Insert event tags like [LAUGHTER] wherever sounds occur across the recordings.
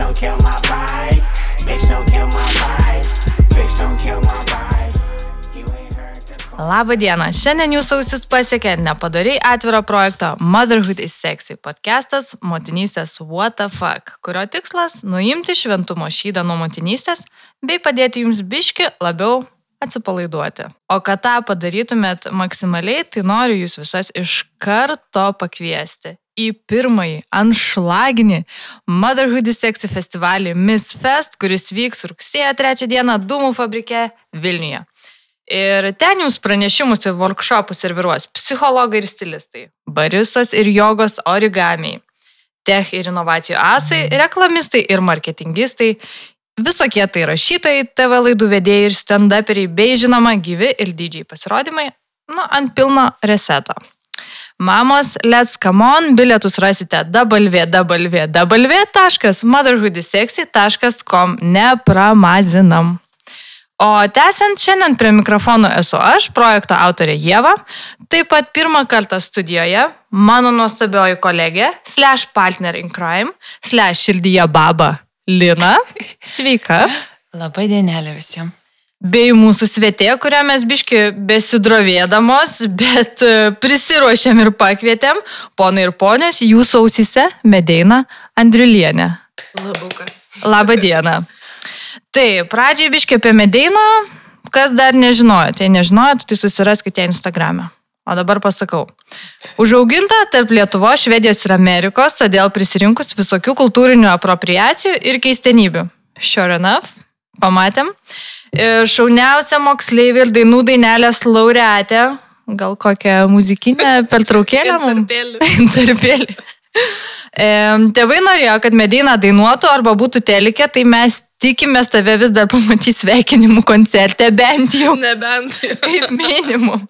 don't kill my vibe. Bitch, don't kill my vibe. Bitch, don't kill my vibe. Labą dieną. Šiandien jūsų ausis pasiekė nepadariai atviro projekto Motherhood is Sexy podcastas Motinystės What the Fuck, kurio tikslas - nuimti šventumo šydą nuo motinystės bei padėti jums biški labiau atsipalaiduoti. O kad tą padarytumėt maksimaliai, tai noriu jūs visas iš karto pakviesti į pirmąjį anšlaginį Motherhood Sexy festivalį Miss Fest, kuris vyks rugsėjo 3 dieną Dūmų fabrike Vilniuje. Ir ten jums pranešimus ir workshopus serviruos psichologai ir stilistai, baristas ir jogos origamiai, tech ir inovacijų asai, reklamistai ir marketingistai, visokie tai rašytojai, TV laidų vedėjai ir stand-uperiai, bei žinoma gyvi ir didžiai pasirodymai, nu, ant pilno reseto. Mamos, let's come on, bilietus rasite www.motherhoodysexy.com, nepramazinam. O tęsiant šiandien prie mikrofono esu aš, projekto autorė Jėva, taip pat pirmą kartą studijoje mano nuostabioji kolegė, slash partner in crime, slash širdyje baba Lina. Sveika. Labai dienelė visiems. Bei mūsų svetė, kurią mes biški besidrovėdamos, bet e, prisiruošėm ir pakvietėm, ponai ir ponios, jūsų ausise Medeina Andriulienė. Labuka. Labą dieną. Tai, pradžiai biški apie Medeiną, kas dar nežinojot, jei nežinojot, tai susiraskite Instagram'e. O dabar pasakau. Užauginta tarp Lietuvo, Švedijos ir Amerikos, todėl prisirinkus visokių kultūrinių apropriacijų ir keistenybių. Sure enough, pamatėm. E, Šauniausia moksleivė ir dainų dainelės laureatė. Gal kokią muzikinę [LAUGHS] pertraukėlę mums? Tarpėlį. [LAUGHS] E, Tėvai norėjo, kad Medina dainuotų arba būtų telikė, tai mes tikimės tave vis dar pamatyti sveikinimų koncerte, bent jau Nebent. [LAUGHS] kaip minimum.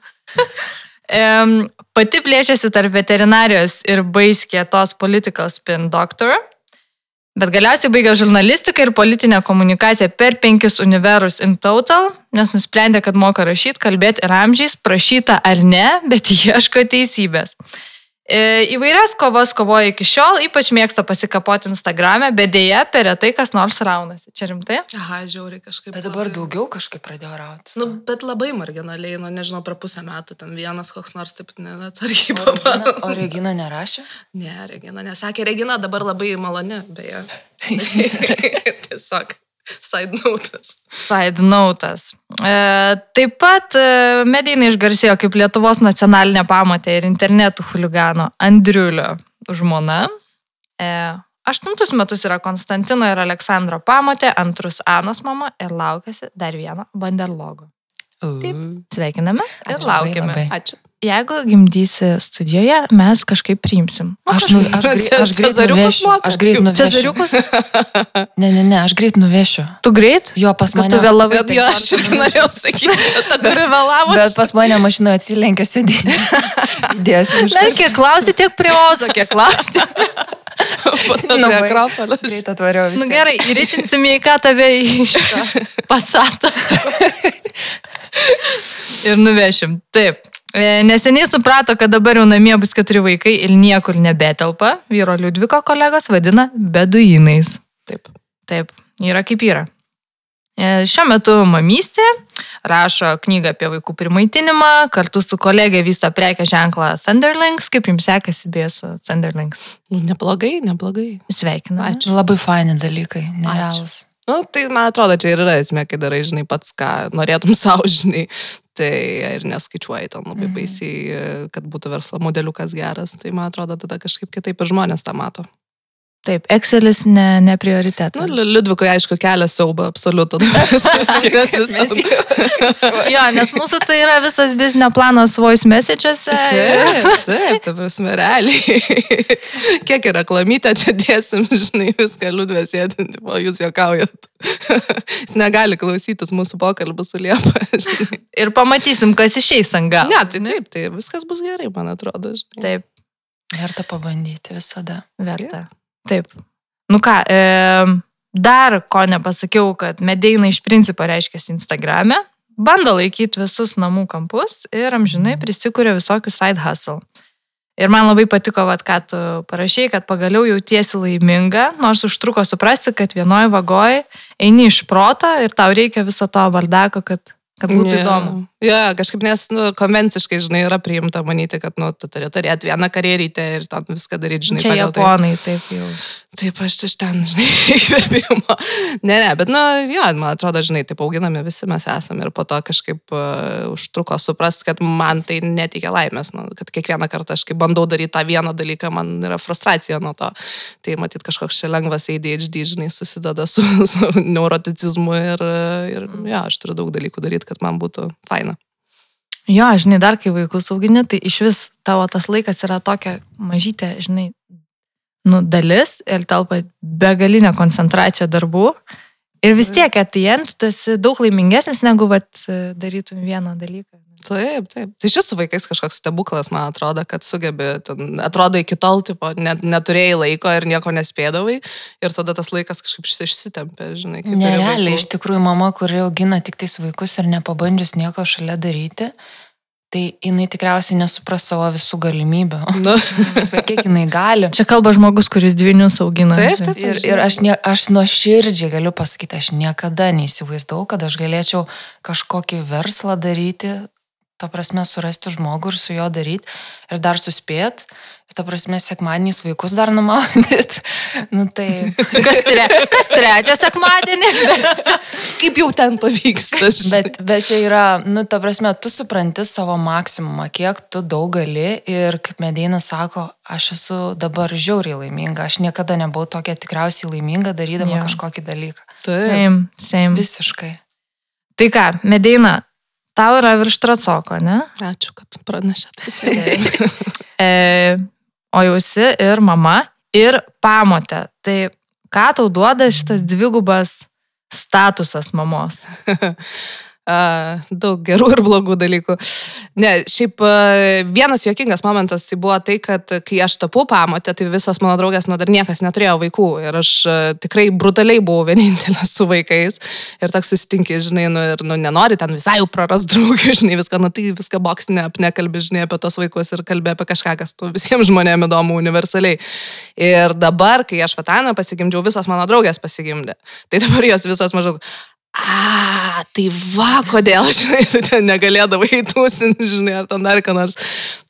Em, Pati plėšiasi tarp veterinarijos ir baiskė tos political spin doctor, bet galiausiai baigė žurnalistiką ir politinę komunikaciją per penkis univerus in total, nes nusprendė, kad moka rašyti, kalbėti ir amžiais, prašyta ar ne, bet [LAUGHS] ieško teisybės. E, Įvairias kovas kovoja iki šiol, ypač mėgsta pasikapoti Instagram'e, bet dėja per retai kas nors raunasi. Čia rimtai? Aha, žiauriai kažkaip. Bet dabar labai- daugiau kažkaip pradėjo rautis. Nu, bet labai marginaliai, nu, nežinau, per pusę metų ten vienas koks nors taip neatsargiai pabandė. o Regina nerašė? Ne, Regina, nesakė, Regina dabar labai maloni, beje. [LAUGHS] [LAUGHS] Tiesiog, side notas. Side notas. E, taip pat e, medijai išgarsėjo kaip Lietuvos nacionalinė pamatė ir internetų huligano Andriulio žmona. E, aštuntus metus yra Konstantino ir Aleksandro pamatė, antrus Anos mama ir laukėsi dar vieno banderlogo. Taip. Sveikiname ir Ačiū labai, laukiame. labai. Ačiū. Jeigu gimdysi studijoje, mes kažkaip priimsim. Nu, Aš, nu, aš, greit, aš greit nuvešiu. Aš greit nuvešiu. Cezariukus? Ne, ne, ne, aš greit nuvešiu. Tu greit? Jo, pas mane. tu vėlavai. Bet jo, aš irgi norėjau sakyti, ta, kuri vėlavo. Bet pas mane mašinoje atsilenkė sėdinė. [LAUGHS] Įdėsiu iš Na, kiek klausi, tiek prie ozo, kiek klausi. Labai. Akropolio. Greit atvariau visą. Nu gerai, įritinsime į ką tave šitą [LAUGHS] pasatą. [LAUGHS] Ir nuvešim. Taip. E, Neseniai suprato, kad dabar jau namie bus keturi vaikai ir niekur nebetelpa. Vyro Liudviko kolegos vadina beduinais. Taip. Taip, yra kaip yra. E, Šiuo metu mamystė rašo knygą apie vaikų primaitinimą, kartu su kolegė vysto prekę ženklą Thunderlinks. Kaip jums sekasi beje su Thunderlinks? Nu, neblogai, neblogai. Sveikinu. Ačiū. Labai faini dalykai, nerealus. Nu, tai man atrodo, čia ir yra esmė, kai darai, žinai, pats, ką norėtum [LAUGHS] savo, žinai. Tai ir neskaičiuoji ten labai Mhm. baisiai, kad būtų verslo modeliukas geras. Tai man atrodo, tada kažkaip kitaip ir žmonės tą mato. Taip, Excelis ne, ne prioritetas. Nu, Liu- Liudvikui, aišku, kelia siaubą absoliutų. [LAUGHS] Jo, nes mūsų tai yra visas biznio planas voice message'uose. Taip, taip, ta prasme, realiai. [LAUGHS] Kiek yra klamytė, čia dėsim, žinai, viską liūdvė sėdinti, o jūs juokaujat. [LAUGHS] Jis negali klausytis mūsų pokalbų su Liepa. žinai. Ir pamatysim, kas išeis ant galo. Ne, tai taip, tai viskas bus gerai, man atrodo. žinai. Taip, Verta pabandyti visada. verta. Taip. Nu ką, e, dar ko nepasakiau, kad medėjai iš principo reiškia Instagram'e, bando laikyti visus namų kampus ir amžinai prisikūrė visokių side hustle. Ir man labai patiko, vat, ką tu parašiai, kad pagaliau jautiesi laiminga, nors užtruko suprasti, kad vienoje vagoje eini iš proto ir tau reikia viso to bardako, kad, kad būtų Jo. įdomu. Jo, kažkaip nes nu, konvenciškai, žinai, yra priimta manyti, kad nu, tu turi turėti vieną karjerytę ir ten viską daryti, žinai, Čia tai. japonai, taip jau. Taip, aš iš ten, žinai, [LAUGHS] įkvėpimo. Ne, ne, bet, nu, jo, man atrodo, žinai, taip auginami visi mes esame ir po to kažkaip uh, užtruko suprasti, kad man tai neteikia laimės, nu, kad kiekvieną kartą aš kai bandau daryti tą vieną dalyką, man yra frustracija nuo to. Tai matyt, kažkoks čia lengvas ADHD, žinai, susideda su, [LAUGHS] su neuroticizmu ir, ir jo, aš turiu daug dalykų daryti, kad man būtų faina. Jo, žinai, dar kai vaikus augini, tai iš vis tavo tas laikas yra tokia mažytė, žinai, nu, dalis ir telpa begalinė koncentracija darbų. Ir vis tiek, atėjant, tu esi daug laimingesnis negu vat, darytum vieną dalyką. Taip, taip. Tai šis su vaikais kažkoks stebuklas, man atrodo, kad sugebi, ten, atrodo iki tol, tipo, net, neturėjai laiko ir nieko nespėdavai ir tada tas laikas kažkaip išsitempė, žinai. Nerealiai, iš tikrųjų, mama, kuri augina tik tais vaikus ir nepabandžius nieko šalia daryti, tai jinai tikriausiai nesupras savo visų galimybių. Nu, [LAUGHS] Prasme, Kiek jinai gali. Čia kalba žmogus, kuris dvinius augina. Taip, taip. Ir, ir aš, ne, aš nuo širdžiai galiu pasakyti, aš niekada neįsivaizdavau, kad aš galėčiau kažkokį verslą daryti, ta prasme, surasti žmogų ir su juo daryti ir dar suspėt, ir ta prasme, sekmaniais vaikus dar numaudyti. [LAUGHS] Nu tai... Kas, tre, kas trečią sekmadienį? [LAUGHS] kaip jau ten pavyksta. [LAUGHS] Bet, bet čia yra, nu, ta prasme, tu supranti savo maksimumą, kiek tu daug gali ir kaip Medina sako, aš esu dabar žiauriai laiminga, aš niekada nebuvau tokia tikriausiai laiminga darydama Jo. yeah. kažkokį dalyką. Taip. Same, same. Visiškai. Tai ką, Medeina, tau yra virš tracoko, ne? Ačiū, kad pranešėt. visai. [LAUGHS] E, o jau esi ir mama, ir pamotė. Tai ką tau duoda šitas dvigubas statusas mamos? [LAUGHS] Daug gerų ir blogų dalykų. Ne, šiaip vienas juokingas momentas tai buvo tai, kad kai aš tapau pamatę, tai visas mano draugės, nu dar niekas neturėjo vaikų ir aš tikrai brutaliai buvau vienintelė su vaikais ir toks susitinki, žinai, nu, ir nu, nenori ten visai jau praras draugų, [LAUGHS] žinai, viską, nu tai viską bokstinė, nekalbi, žinai, apie tos vaikus ir kalbė apie kažką, kas nu, visiems žmonėms įdomu universaliai. Ir dabar, kai aš Vataną pasigimdžiau, visos mano draugės pasigimdė. Tai dabar jos visos maždaug, A, tai va, kodėl, [LAUGHS] žinai, tu ten negalėdavai įtūsinti, žinai, ar ten dar ką nors.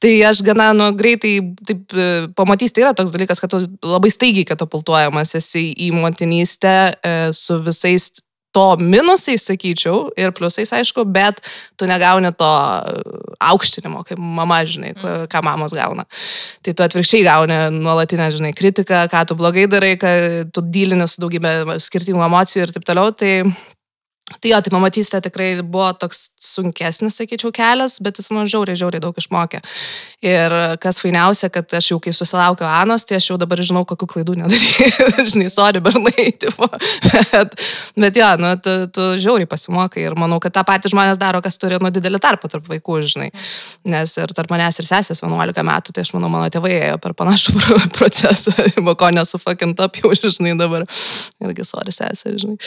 Tai aš gana, nu, greitai, taip, e, pamatys, tai yra toks dalykas, kad tu labai staigiai katapultuojamas esi į motinystę e, su visais to minusais, sakyčiau, ir pliusais, aišku, bet tu negauni to aukštinimo, kaip mama, žinai, ką- ką mamos gauna. Tai tu atvirkščiai gauni nuolatinę, žinai, kritiką, ką tu blogai darai, kad tu dylini su daugybė skirtingų emocijų ir taip toliau. Tai Tai jo, tai mamatystė tikrai buvo toks sunkesnis, sakyčiau, kelias, bet jis, nu, žiauriai, žiauriai daug išmokė. Ir kas fainiausia, kad aš jau kai susilaukiau Anos, tai aš jau dabar žinau, kokių klaidų nedaryti. [LAUGHS] Žinai, sorry, bernai, [LAUGHS] tipo. bet, bet jo, nu, tu, tu žiauriai pasimokai ir manau, kad tą patį žmonės daro, kas turi, nu, didelį tarpą tarp vaikų, žinai. Nes ir tarp manęs ir sesės 11 metų, tai aš manau, mano tėvai ėjo per panašų pro- [LAUGHS] procesą, ko nesufakint up jau, žinai, dabar. Irgi sorry, sesė, žinai.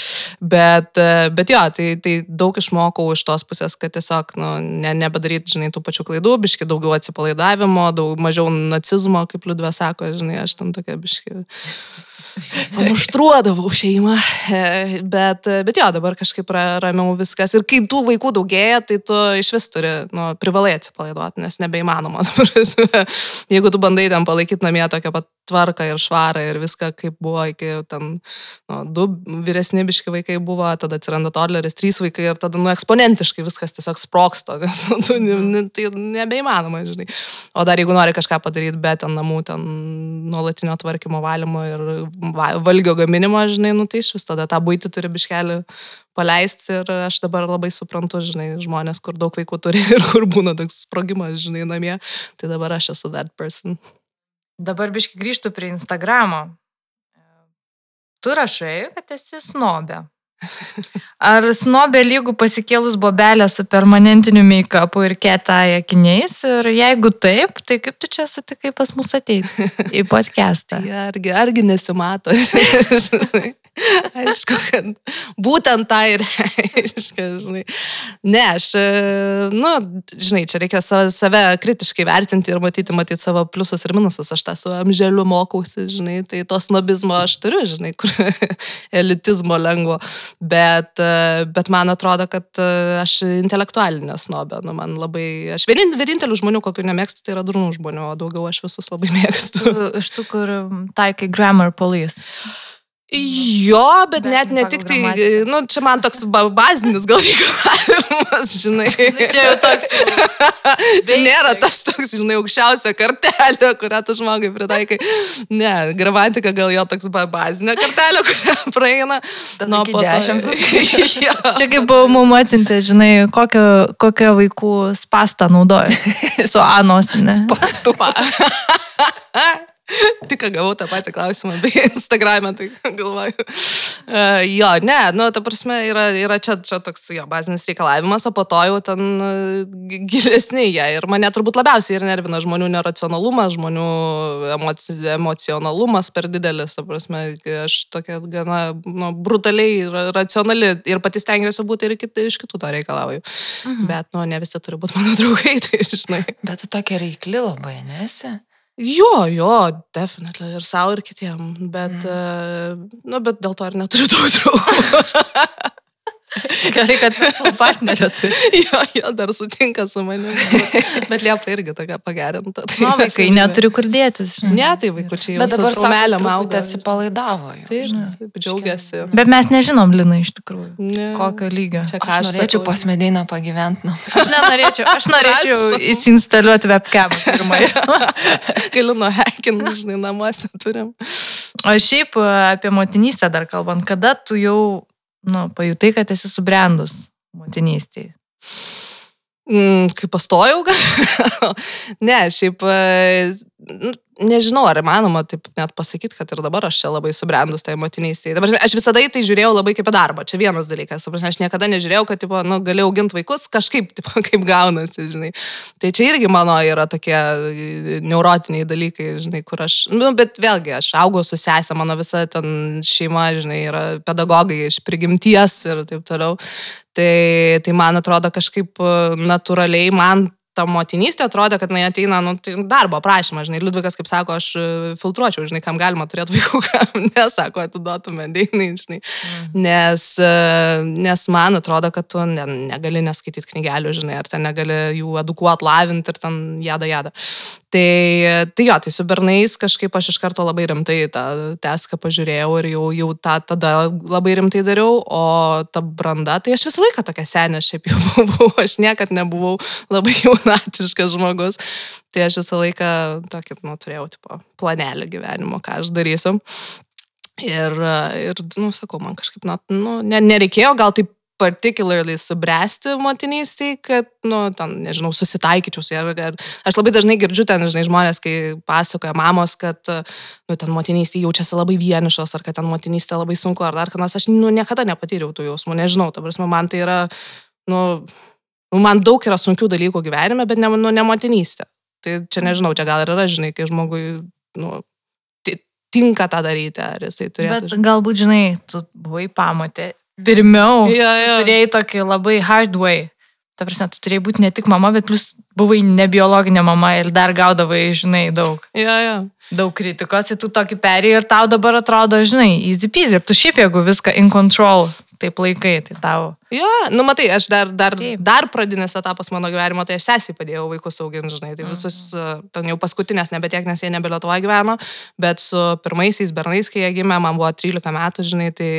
Bet, bet jo, tai, tai daug išmokau iš tos pusės, kad tiesiog, nu, ne, nebedaryti, žinai, tų pačių klaidų, biški daugiau atsipalaidavimo, daug mažiau nacizmo, kaip Liudvė sako, žinai, aš ten tokia biški pamuštruodavau šeimą, bet, bet jo, dabar kažkaip ra- ramiau viskas. Ir kai tų vaikų daugėja, tai tu iš vis turi, nu, privalai atsipalaiduoti, nes nebeįmanoma. [LAUGHS] Jeigu tu bandai ten palaikyti namie tokią pat tvarką ir švarą ir viską, kaip buvo iki ten, nu, du vyresni biški vaikai buvo, tada atsiranda toleris, trys vaikai ir tada, nu, eksponentiškai viskas tiesiog sproksta, [LAUGHS] nes, nu, tu, ne, tai nebeįmanoma, žinai. O dar jeigu nori kažką padaryti, bet ten namų, ten nuolatinio tvarkymo, valymo ir va, valgio gaminimo, žinai, nu, tai iš vis tada tą būti turi biškelį paleisti ir aš dabar labai suprantu, žinai, žmonės, kur daug vaikų turi [LAUGHS] ir kur būna toks sprogimas, žinai, namie, tai dabar aš esu that person. Dabar biški grįžtų prie Instagramo. Tu rašai, kad esi snobė. Ar snobė lygų pasikėlus bobelę su permanentiniu make-upu ir ketai akiniais? Ir jeigu taip, tai kaip tu čia sutikai pas mus ateiti į podcastą? [LAUGHS] Argi, argi nesimato. [LAUGHS] Aišku, kad būtent tai ir reiškia, žinai. Ne, aš, e, nu, žinai, čia reikia save, save kritiškai vertinti ir matyti, matyti savo pliusus ir minusus. Aš tą su amželiu mokausi, žinai, tai tos snobizmo aš turiu, žinai, kur [LAUGHS] elitizmo lengvo. Bet, e, bet man atrodo, kad e, aš intelektualinė snobė. Nu, man labai, aš vienint, vienintelių žmonių, kokių nemėgstu, tai yra durnų žmonių, o daugiau aš visus labai [LAUGHS] mėgstu. Tu Iš tų, kur taikai grammar police. Jo, bet, Bet net ne tik tai, nu, čia man toks ba- bazinis gal reikalavimas, žinai. [LAUGHS] Čia jau toks. [LAUGHS] Čia nėra tas toks, žinai, aukščiausia kartelė, kurią tu žmogui pritaikai. Ne, gramatika gal jo toks ba- bazinė kartelė, [LAUGHS] kurią praeina. Tada iki dešimt. Čia kaip mum atsintė, žinai, kokią, kokią vaikų spastą naudoja. Su anosinė. Pastupa. Tik gavau tą patį klausimą, bei [LAUGHS] Instagram'e, tai galvoju. Uh, jo, ne, nu, ta prasme, yra, yra čia, čia toks jo bazinis reikalavimas, o po to jau ten uh, gilesni jie. Ir mane turbūt labiausiai ir nervina žmonių neracionalumas, žmonių emoci, emocionalumas per didelis. Ta prasme, aš tokia gana nu, brutaliai ir racionali ir pati stengiuosi būti ir kit, iš kitų to reikalauju. Mhm. Bet, nu, ne visi turi būti mano draugai, [LAUGHS] tai žinai. Bet tu tokia reikli labai, nesi? Jo, jo, definitivai ir savo, ir kitiem, bet, mm. uh, nu, bet dėl to ir neturiu daug draugų. [LAUGHS] Gerai, kad verslo partnerio turi. [LAUGHS] jo, jo, dar sutinka su manimi. [LAUGHS] Bet liepa irgi tokia pagerinta. Tai Nu, vaikai neturi kur dėtis. žinai. Ne, tai vaikučiai jau Bet dabar melė samelė auga. atsipalaidavo. jau. Taip, taip, džiaugiasi. Bet mes nežinom, Lina, iš tikrųjų. Ne. Kokio lygio. Čia ką Aš aš norėčiau sakau. pas medinę pagyventi. Nu. Aš nenorėčiau, aš norėčiau įsinstaliuoti webcam pirmai. [LAUGHS] Galiu nuo hekin, žinai, namuose turim. O šiaip apie motinystę dar kalbant, kada tu jau, nu, pajutai, kad esi subrendus motinystėje? Mm, kai pastojau, gal? [LAUGHS] ne, šiaip, e, nu, nežinau, ar įmanoma taip net pasakyti, kad ir dabar aš čia labai subrendus tai motinystėje. Dabar, žinai, aš visada į tai žiūrėjau labai kaip į darbą. Čia vienas dalykas. Prasme, Aš niekada nežiūrėjau, kad, tipo, nu, galiu auginti vaikus kažkaip, [LAUGHS] tipo, kaip gaunasi, žinai. Tai čia irgi mano yra tokie neurotiniai dalykai, žinai, kur aš, nu, bet vėlgi, aš augau su sesė, mano visa ten šeima, žinai, yra pedagogai iš prigimties ir taip toliau. Tai, tai man atrodo kažkaip e, natūraliai man ta motinystė atrodė, kad jinai ateina, nu, tai darbo prašymą, žinai, Liudvikas, kaip sako, aš e, filtruočiau, žinai, kam galima turėti vaikų, [LAUGHS] kam nesako, atiduotume deinai, žinai. Nes, e, nes man atrodo, kad tu ne, negali neskaityti knygelių, žinai, ar ten negali jų edukuoti, lavinti ir ten jada jada. Tai, tai jo, tai su bernais kažkaip aš iš karto labai rimtai tą teską pažiūrėjau ir jau, jau tą tada labai rimtai dariau, o ta branda, tai aš visą laiką tokia senė šiaip jau [LAUGHS] buvau, aš niekad nebuvau labai jaunatiškas žmogus. Tai aš visą laiką tokį, nu, turėjau, tipo, planelį gyvenimo, ką aš darysiu. Ir, ir nu, sakau, man kažkaip, na, nu, ne, nereikėjo gal taip particularly subręsti motinystėje, kad, nu, ten, nežinau, susitaikyčiau su ja. Ir aš labai dažnai girdžiu ten, žinai, žmonės, kai pasakoja mamos, kad, nu, ten motinystėje jaučiasi labai vienišos, ar kad ten motinystė labai sunku, ar dar ką nors. Aš, nu, niekada nepatyriau tų jausmų, nežinau, ta prasme, man tai yra, nu, nu, man daug yra sunkių dalykų gyvenime, bet ne, nu, ne motinystė. Tai čia nežinau, čia gal ir yra, žinai, kai žmogui, nu, ti- tinka tą daryti, ar jisai turėtų. Bet galbūt, žinai, tu buvai pamatė. Pirmiau, Jo, jo. turėjai tokį labai hard way. Ta prasme, tu turėjai būti ne tik mama, bet plus buvai nebiologinė mama ir dar gaudavai, žinai, daug, Jo, jo. daug kritikos, ir tu tokį perėjai ir tau dabar atrodo, žinai, easy peasy. Ir tu šiaip, jeigu viską in control, taip laikai, tai tau. Jo, nu matai, aš dar, dar, Taip. dar pradinis etapas mano gyvenimo, tai aš sesiai padėjau vaikus auginti, žinai, tai visus, uh, ten jau paskutinės, nebe tiek, nes jie nebe Lietuvoje gyveno, bet su pirmaisiais bernais, kai jie gimė, man buvo 13 metų, žinai, tai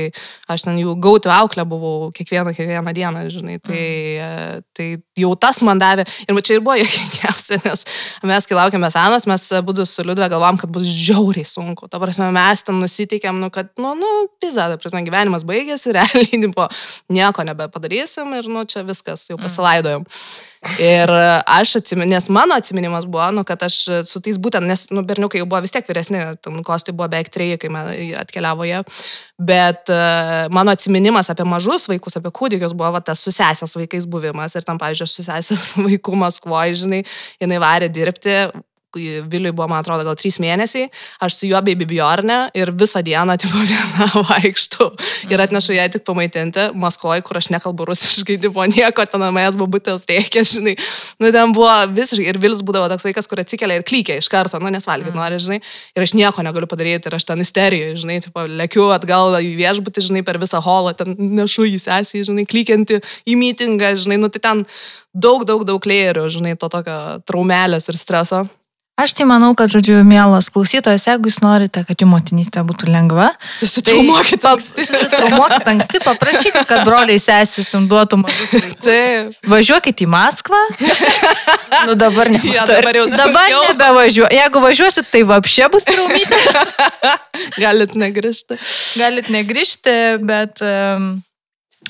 aš ten jų gauti auklę buvau kiekvieną, kiekvieną dieną, žinai, tai, uh, tai jau tas man davė, ir čia ir buvo [LAUGHS] jokingiausia, nes mes, kai laukėme senos, mes būdų su Liudve galvom, kad bus žiauriai sunku, ta prasme, mes ten nusiteikėm, nu, kad, nu, nu, pizza, ta prasme, gyvenimas baigėsi, [LAUGHS] realiai, tipo, nieko nebepadarysim ir, nu, čia viskas, jau pasilaidojom. Ir e, aš atsimenu, nes mano atsiminimas buvo, nu, kad aš su tais būtent, nes, nu, berniukai jau buvo vis tiek vyresni, ten kostai buvo beveik treji, kai man atkeliavo jie, bet uh, mano atsiminimas apie mažus vaikus, apie kūdikius buvo va, tas su sesės vaikais buvimas. Ir tam, pavyzdžiui, aš su sesės vaiku Maskvoje, žinai, jinai varė dirbti, Viliui buvo, man atrodo, gal trys mėnesiai, aš su juo bei Bibijorne ir visą dieną [LAUGHS] tipo viena vaikštų. Ir atnešu ją tik pamaitinti, Maskvoje, kur aš nekalbu rusiškai, tipo nieko, ten namais bubutės reikia, žinai. Nu, ten buvo visiškai, ir Vilis būdavo toks vaikas, kur atsikelia ir klykia iš karto, nu, nes valgyti nori, žinai. Ir aš nieko negaliu padaryti, ir aš ten isterijoje, žinai, tipo, lėkiu atgal į viešbutį, žinai, per visą holą, ten nešu į sesiją, žinai, klykianti į mitingą, žinai, nu, tai ten daug, daug, daug lėjerių, žinai, to tokio traumelės ir streso. Aš tai manau, kad, žodžiu, mielas klausytojas, jeigu jūs norite, kad jų motinystė būtų lengva, Susitraumuokit pap- anksti. Susitraumuokit anksti, paprašykit, kad broliai sesės jums duotų. Taip. Važiuokit į Maskvą. [LAUGHS] Nu dabar ne. Ja, dabar jau Dabar nebevažiuoju. Jeigu važiuosit, tai vapšė bus traumytė. [LAUGHS] Galit negrįžti. Galit negrįžti, bet um,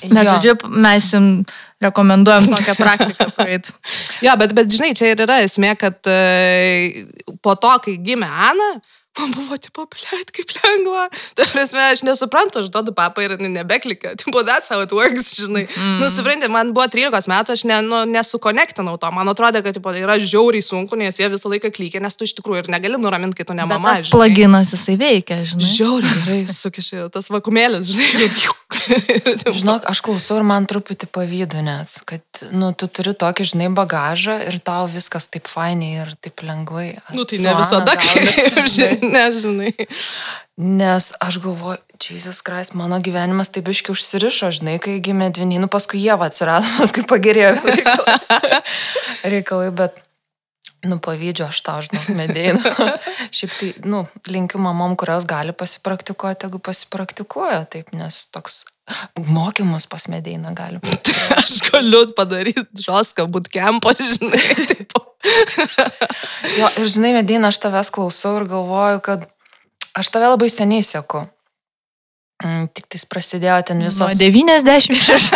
mes, Jo. žodžiu, mes jums rekomenduojam tokią praktiką praeit. [LAUGHS] Jo, bet, bet žinai, čia ir yra esmė, kad e, po to, kai gimė Ana, man buvo, tipo, blėt, kaip lengva. Tai prasme, aš nesuprantu, aš duodu papą ir nebeklika. [LAUGHS] Tipo, that's how it works, žinai. Mm. Nu, suprantate, man buvo 13 metų, aš ne, nu, nesukonektinau to. Man atrodė, kad tipo, yra žiauriai sunku, nes jie visą laiką klykia, nes tu iš tikrųjų ir negali nuraminti, kai tu ne mama. tas plaginas jisai veikia, žinai. Žiauriai gerai sukišė tas vakumėlis, žinai. [LAUGHS] [LAUGHS] Žinok, aš klausau ir man truputį pavydu net, kad, nu, tu turi tokį, žinai, bagažą ir tau viskas taip fainiai ir taip lengvai. Nu, tai ne visada, kaip žinai. žinai, nežinai. Nes aš galvoju, Jesus Christ, mano gyvenimas taip iški užsirišo, žinai, kai gimė dviniai, nu paskui jie atsirado, [LAUGHS] paskui pagerėjo reikalai, reikalai bet, nu, pavydžiu aš tau, žinau, medėjau. [LAUGHS] Šiaip tai, nu, linkiu mamom, kurios gali pasipraktikuoti, jeigu pasipraktikuoja, taip, nes toks mokymus pas medėjimą gali. [LAUGHS] Aš galiu padaryti žoską bootcampo, žinai. [LAUGHS] Tipo. Jo, ir žinai, medėjimą aš tavęs klausau ir galvoju, kad aš tave labai seniai sėku. Mm, Tik tais prasidėjo ten Nuo visos 96.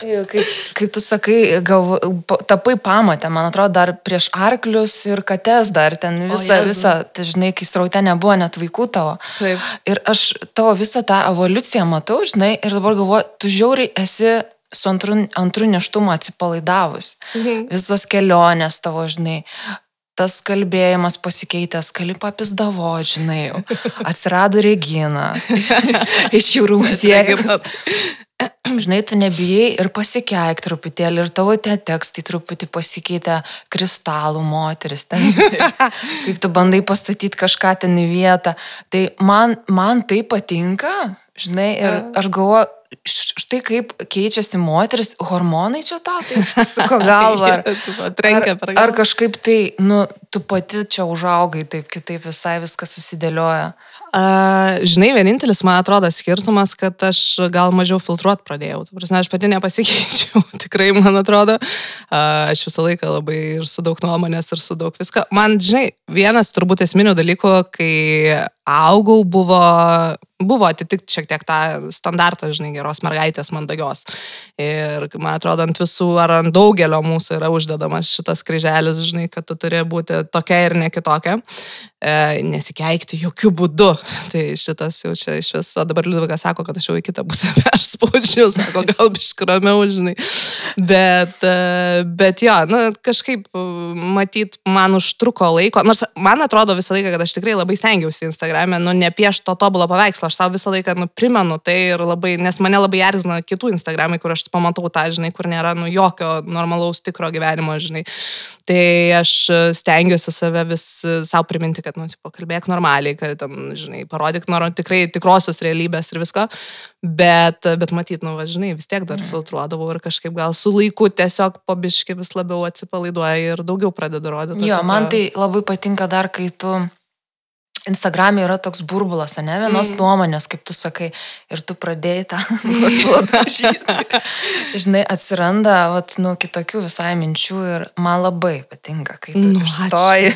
Kaip, kaip tu sakai, pa- tapai pamatę, man atrodo, dar prieš arklius ir kates dar ten visą, visą, tai žinai, kai sraute nebuvo net vaikų tavo. Taip. Ir aš tavo visą tą evoliuciją matau, žinai, ir dabar galvoju, tu žiauriai esi su antru, antru neštumu atsipalaidavus. Mhm. Visos kelionės tavo, žinai. Tas kalbėjimas pasikeitęs, kali papisdavo, žinai, atsirado Regina [LAUGHS] iš jūrų muziejus. [CLEARS THROAT] Žinai, tu nebijai ir pasikeik truputėlį, ir tavo tie tekstai truputį pasikeitė kristalų moteris, ten, žinai, [LAUGHS] kaip tu bandai pastatyti kažką ten į vietą. Tai man, man tai patinka, žinai, ir aš galvoju, štai kaip keičiasi moteris, hormonai čia tau, tai suko [LAUGHS] galva. Ar, per ar kažkaip tai, nu, tu pati čia užaugai, taip kitaip visai viskas susidėlioja. A, žinai, vienintelis, man atrodo, skirtumas, kad aš gal mažiau filtruot pradėjau. Tu prasme, aš pati nepasikeičiau, [LAUGHS] tikrai, man atrodo. A, aš visą laiką labai ir su daug nuomonės, ir su daug visko. Man, žinai, vienas turbūt esminių dalykų, kai augau, buvo, buvo atitikti šiek tiek tą standartą, žinai, geros mergaitės mandagios. Ir man atrodo, ant visų ar ant daugelio mūsų yra uždedamas šitas kryželis, žinai, kad tu turi būti tokia ir ne kitokia. E, nesikeikti jokių būdų. [LAUGHS] Tai šitas jau čia iš viso, dabar Liudvikas sako, kad aš jau į kitą pusę [LAUGHS] perspaudžiu, sako, gal biškramiau, žinai. Bet, e, bet jo, nu, kažkaip matyt, man užtruko laiko, nors man atrodo visą laiką, kad aš tikrai labai stengiausi Instagram'e, nu, nepiešti to tobulo paveikslo, aš savo visą laiką, nu, primenu tai ir labai, nes mane labai erzina kitų Instagram'ai, kur aš pamatau tą, žinai, kur nėra, nu, jokio normalaus tikro gyvenimo, žinai. Tai aš stengiuosi save vis savo priminti, kad, nu, tipo, kalbėk normaliai, kad, ten, žinai, parodyk noro, tikrai tikrosios realybės ir visko. Bet, bet matyt, nu, va, žinai, vis tiek dar filtruodavau ir kažkaip gal su laiku tiesiog pabiški vis labiau atsipalaiduoja ir daugiau pradeda rodyti. Jo, man tai labai patinka dar, kai tu Instagram'e yra toks burbulas, ne vienos mm. nuomonės, kaip tu sakai, ir tu pradėjai tą [LAUGHS] burbulą rašyti. Žinai, atsiranda, vat, nu, kitokių visai minčių ir man labai patinka, kai tu Nu, išstoji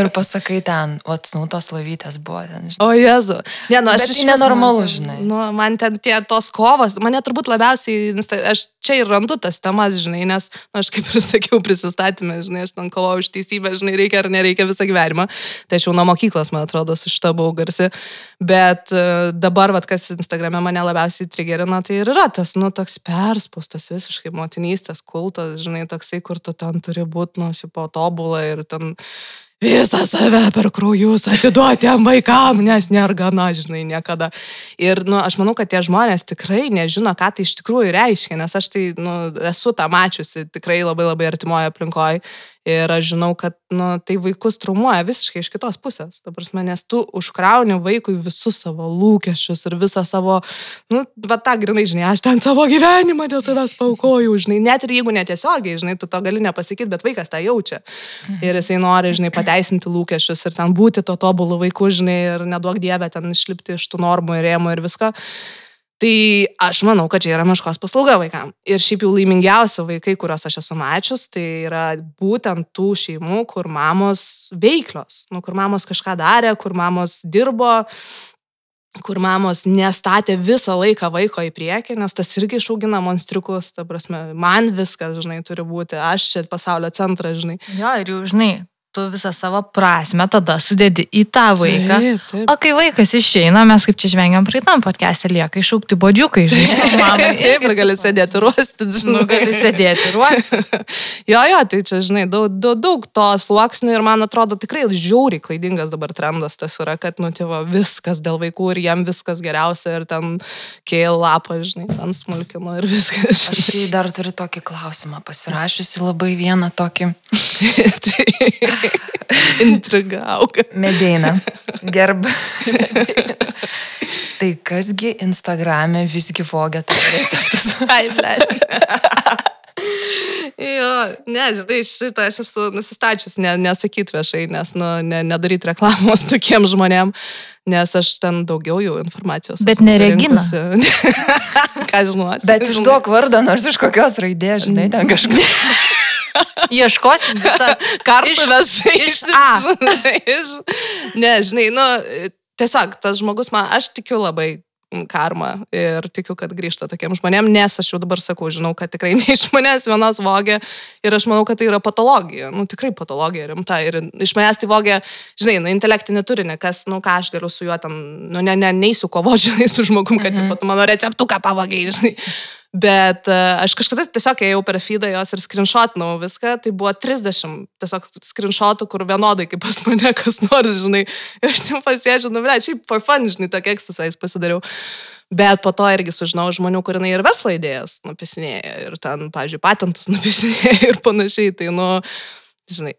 ir pasakai ten, vat, nu, tos lavytės buvo ten, žinai. O Jezu. Ne, nu, aš tai išvis nenormalu, man žinai. Nu, man ten tie tos kovos, mane turbūt labiausiai, aš čia ir randu tas temas, žinai, nes, nu, aš kaip ir sakiau, prisistatymę, žinai, aš ten kovau už teisybę, žinai, reikia ar nereikia visą gyvenimą. Tai aš jau nuo mokyklos man atrodo, su šito buvau garsi. Bet e, dabar, vat, kas Instagrame mane labiausiai trigerina, tai ir yra tas, nu, toks perspaustas visiškai motinystės kultas, žinai, toksai, kur tu ten turi būti, nu, šipo tobulą ir ten visą save per kraujus atiduoti tiem vaikam, nes nėra gana, žinai, niekada. Ir, nu, aš manau, kad tie žmonės tikrai nežino, ką tai iš tikrųjų reiškia, nes aš tai, nu, esu tą mačiusi tikrai labai labai artimoje aplinkoje. Ir aš žinau, kad nu, tai vaikus traumuoja visiškai iš kitos pusės. Ta prasme, nes tu užkrauni vaikui visus savo lūkesčius ir visą savo, nu, va tą grinai, žinai, aš ten savo gyvenimą dėl tavęs paukojau, žinai, net ir jeigu netiesiogiai, žinai, tu to gali nepasakyti, bet vaikas tą jaučia. Ir jisai nori, žinai, pateisinti lūkesčius ir ten būti to tobulų vaikų, žinai, ir neduok dievę ten išlipti iš tų normų ir rėmų ir visko. Tai aš manau, kad čia yra meškos paslauga vaikam. Ir šiaip jau laimingiausi vaikai, kuriuos aš esu mačius, tai yra būtent tų šeimų, kur mamos veiklios, nu, kur mamos kažką darė, kur mamos dirbo, kur mamos nestatė visą laiką vaiko į priekį, nes tas irgi išaugina monstriukus, ta prasme, man viskas, žinai, turi būti, aš čia pasaulio centras, žinai. Jo, ir jau, žinai, tu visą savo prasme tada sudėdi į tą vaiką. Taip, taip. O kai vaikas išeina, mes kaip čia žvengiam praeitam podcast'e, lieka iššaukti bodžiukai, žinai, [LAUGHS] mamai. Taip, ir gali sėdėti ruosti, žinai. Nu, gali sėdėti ruosti. [LAUGHS] Jo, jo, tai čia, žinai, daug, daug, daug to sluoksnių ir man atrodo tikrai žiauriai klaidingas dabar trendas tas yra, kad, nu, tėvo, viskas dėl vaikų ir jam viskas geriausia ir ten keil lapą, žinai, ten smulkino ir viskas. Aš tai dar turiu tokį klausimą, pasirašiusi labai vieną tokį [LAUGHS] tai [LAUGHS] intriga auga. medeiną. Gerb. [LAUGHS] tai kasgi Instagram'e visgi vogia tavo receptus? [LAUGHS] Ai, ble. Jo, ne, žinai, šitą aš esu nusistačius, ne, nesakyti viešai, nes, nu, ne, nedaryti reklamos tokiem žmonėm, nes aš ten daugiau jau informacijos. Bet esu ne Regina. susirinkusi. Ką žinau. Bet išduok vardą, nors iš kokios raidės, žinai, ten kažkas. Ieškosim visas. Iš A. žinai, iš- Ne, žinai, nu, tiesiog tas žmogus man, aš tikiu labai karma ir tikiu, kad grįžta tokiem žmonėm, nes aš jau dabar sakau, žinau, kad tikrai ne iš manęs vienos vogė ir aš manau, kad tai yra patologija, nu tikrai patologija rimta ir iš manęs tai vogė, žinai, nu, intelektinį turinį, kas, nu ką aš galiu su juo ten, nu ne, ne, neįsiu kovo, žinai, su žmogum, kad mhm. pat mano receptuką pavogiai, žinai. Bet uh, aš kažkada tiesiog ėjau per feedą jos ir screenshotinau viską, tai buvo 30 tiesiog screenshotų, kur vienodai kaip pas mane kas nors, žinai. Ir aš ten pasėdžiu, nu, ble, šiaip for fun, žinai, tokį exercise pasidariau. Bet po to irgi sužinau žmonių, kur jinai ir verslo idėjas nupisinėja. Ir ten, pavyzdžiui, patentus [LAUGHS] nupisinėja ir panašiai. Tai, nu, žinai.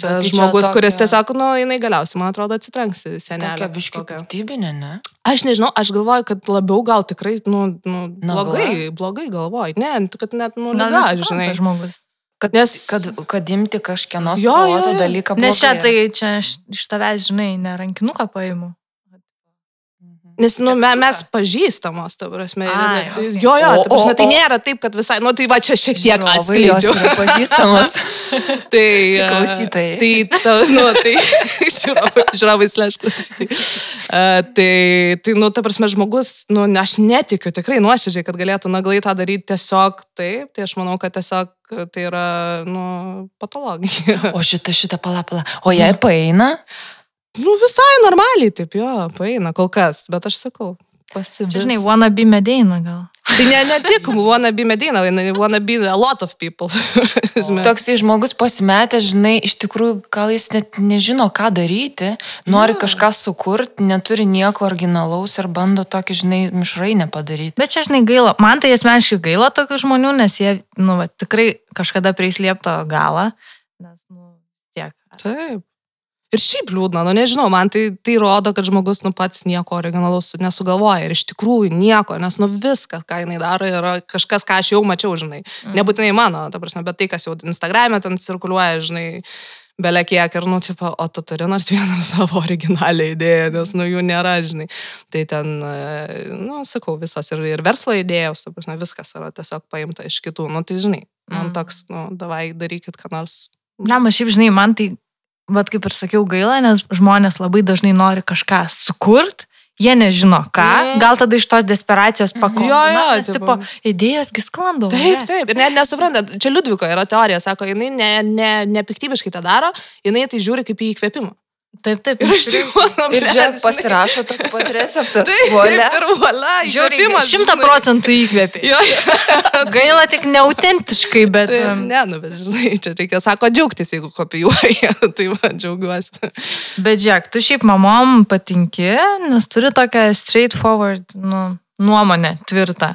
Čia Bet tai žmogus, tokia- kuris tiesiog, nu, jinai galiausiai, man atrodo, atsitrenks į senelę. Tokia kažkokią. piktybinė, ne? Aš nežinau, aš galvoju, kad labiau gal tikrai, nu, nu blogai, blogai galvoju. Ne, kad net, nu, liga, nesupranta žinai. žmogus. Kad, Nes- kad, kad imti kažkieno sugalvotą dalyką. Nes čia tai čia iš tavęs, žinai, ne rankinuką paimu. Nes, nu, me, mes pažįstamos, ta prasme. Ai, ne- tai, okei. Jo, jo, O- ta prasme, o- tai o- nėra taip, kad visai, nu, tai va čia šiek tiek atskleidžiu. pažįstamos. [LAUGHS] [LAUGHS] Tai, e, Klausytojai. Tai, ta, nu, tai, [LAUGHS] žiūrovai, žiūrovai sleštas. Tai, uh, tai, tai, nu, ta prasme, žmogus, nu, aš netikiu tikrai nuoširdžiai, kad galėtų naglai tą daryti tiesiog taip. Tai aš manau, kad tiesiog e, tai yra, nu, patologija. O šitą, šitą palapalą. O jei paeina, Nu, visai normaliai, taip jo, paeina kol kas, bet aš sakau, pasibės. Čia, žinai, wanna be medeina gal. Tai ne, ne tik wanna be medina, wanna be a lot of people. Toksai žmogus pasimetęs, žinai, iš tikrųjų, gal jis net nežino, ką daryti, nori kažką sukurti, neturi nieko originalaus ir bando tokį, žinai, mišrainę padaryti. Bet čia, žinai, gaila. Man tai asmeniškai gaila tokių žmonių, nes jie, nu, va, tikrai kažkada prislėpto galą. Nes, nu, tiek. Taip. Ir šiaip liūdna, nu nežinau, man tai, tai rodo, kad žmogus nu pats nieko originalaus nesugalvoja ir iš tikrųjų nieko, nes nu viskas, ką jinai daro, yra kažkas, ką aš jau mačiau, žinai. Mm. Nebūtinai mano, ta prasme, bet tai, kas jau Instagram'e ten cirkuliuoja, žinai, belia kiek ir, nu, tipo, o tu turi nors vieną [LAUGHS] savo originalią idėją, nes, nu, jų nėra, žinai. Tai ten, e, nu, sakau, visos ir, ir verslo idėjos, ta prasme, viskas yra tiesiog paimta iš kitų, nu, tai, žinai, man Mm. toks, nu, davai darykit, ką nors. Blema, šiaip, žinai, man tai, vad kaip ir sakiau, gaila, nes žmonės labai dažnai nori kažką sukurt, jie nežino ką, Mm. gal tada iš tos desperacijos pakoja. Jo, jo, nes, tipo- tipo, idėjosgi sklando. Taip, taip. Ir net nesuprantat, čia Liudviko yra teorija, sako, jinai ne, ne, nepiktybiškai tą daro, jinai tai žiūri kaip į įkvėpimą. Taip, taip. Ir aš tik mano Ir žiūrėk, pasirašo tokį pat receptą. [LAUGHS] Taip, Volia. ir volia, Žiūrėk, šimtą procentų įkvėpė. Jo. [LAUGHS] Gaila tik neautentiškai, bet... Tai, em, ne, nu, bet žinai, čia reikia, sako, džiaugtis, jeigu kopijuoja, [LAUGHS] tai va, džiaugiuosi. Bet žiūrėk, tu šiaip mamom patinki, nes turi tokią straightforward nu, nuomonę tvirtą.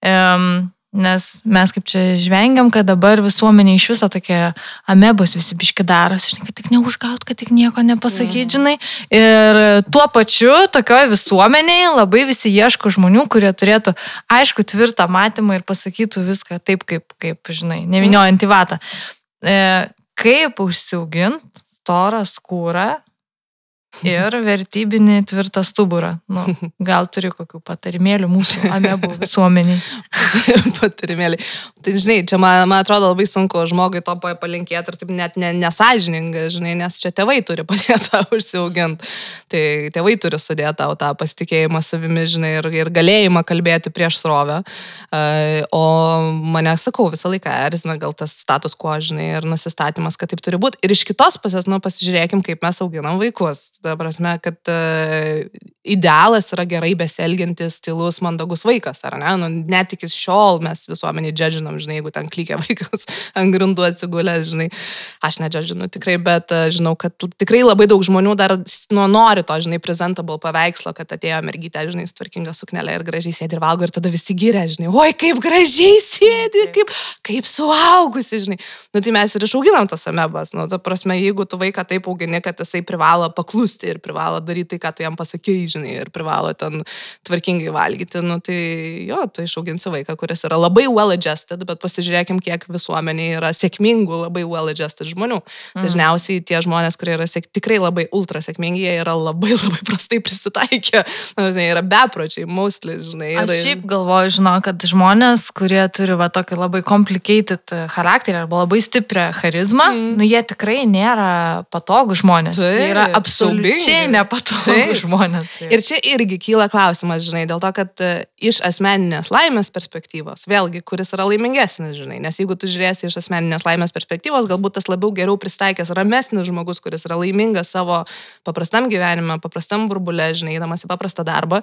Um, nes mes kaip čia žvengiam, kad dabar visuomenė iš viso tokie amebus visi biški darosi, žinai, kad tik neužgaut, kad tik nieko nepasakyti, žinai. Ir tuo pačiu tokioje visuomenėje labai visi ieško žmonių, kurie turėtų aišku tvirtą matymą ir pasakytų viską taip, kaip, kaip žinai, neviniojant į vatą. E, kaip užsiaugint storą skūrą ir vertybinį tvirtą stuburą. Nu, gal turi kokių patarimėlių mūsų amebų visuomeniai. [LAUGHS] Patarimėlį. Tai žinai, čia man, man atrodo labai sunku žmogui to pa- palinkėti ir taip net ne, nesažininga, žinai, nes čia tėvai turi [LAUGHS] padėti tą užsiauginti. Tai tėvai turi sudėti tau tą pasitikėjimą savimi, žinai, ir, ir galėjimą kalbėti prieš srovę. O mane, sakau, visą laiką erzina gal tas status quo, žinai, ir nusistatymas, kad taip turi būti. Ir iš kitos pusės, nu, pasižiūrėkim, kaip mes auginam vaikus. Ta prasme, kad uh, idealas yra gerai besielgintis, stilus, mandagus vaikas, ar ne? Nu, net iki šiol mes visuomenį džedžinam, žinai, jeigu ten klykia [LAUGHS] vaikas ant grindų atsigulęs, žinai. Aš nedžedžinu tikrai, bet uh, žinau, kad tikrai labai daug žmonių dar nu, nori to, žinai, presentable paveikslo, kad atėjo mergytė, žinai, tvarkinga suknelė ir gražiai sėdi ir valgo ir tada visi gyrė, žinai, oi, kaip gražiai sėdi, kaip, kaip suaugusi, žinai. Nu, tai mes ir išauginam tas amebas. Nu, ta prasme, jeigu tu vaiką taip augini, kad jisai privalo paklusti ir privalo daryti tai, ką tu jam pasakėjai, žinai, ir privalo ten tvarkingai valgyti, nu, tai jo, tu išauginsi vaiką, kuris yra labai well adjusted, bet pasižiūrėkim, kiek visuomenėje yra sėkmingų, labai well adjusted žmonių. Mhm. Dažniausiai tie žmonės, kurie yra sėk, tikrai labai ultra sėkmingi, jie yra labai [LAUGHS] labai prastai prisitaikę. Na, žinai, yra bepročiai, mostly, žinai. Aš yra- šiaip galvoju, žinau, kad žmonės, kurie turi va tokį labai complicated charakterį arba labai stiprią charizmą, mm. nu jie tikrai nėra patogų žmonės. Taip, jie yra absoliučiai siaubingi. nepatogų Taip. žmonės. Tai. Ir čia irgi kyla klausimas, žinai, dėl to, kad e, iš asmeninės laimės perspektyvos, vėlgi, kuris yra laimingesnis, žinai, nes jeigu tu žiūrėsi iš asmeninės laimės perspektyvos, galbūt tas labiau geriau pristaikęs, ramesnis žmogus, kuris yra laimingas savo paprastam gyvenime, paprastam burbulė, žinai, eidamas į paprastą darbą,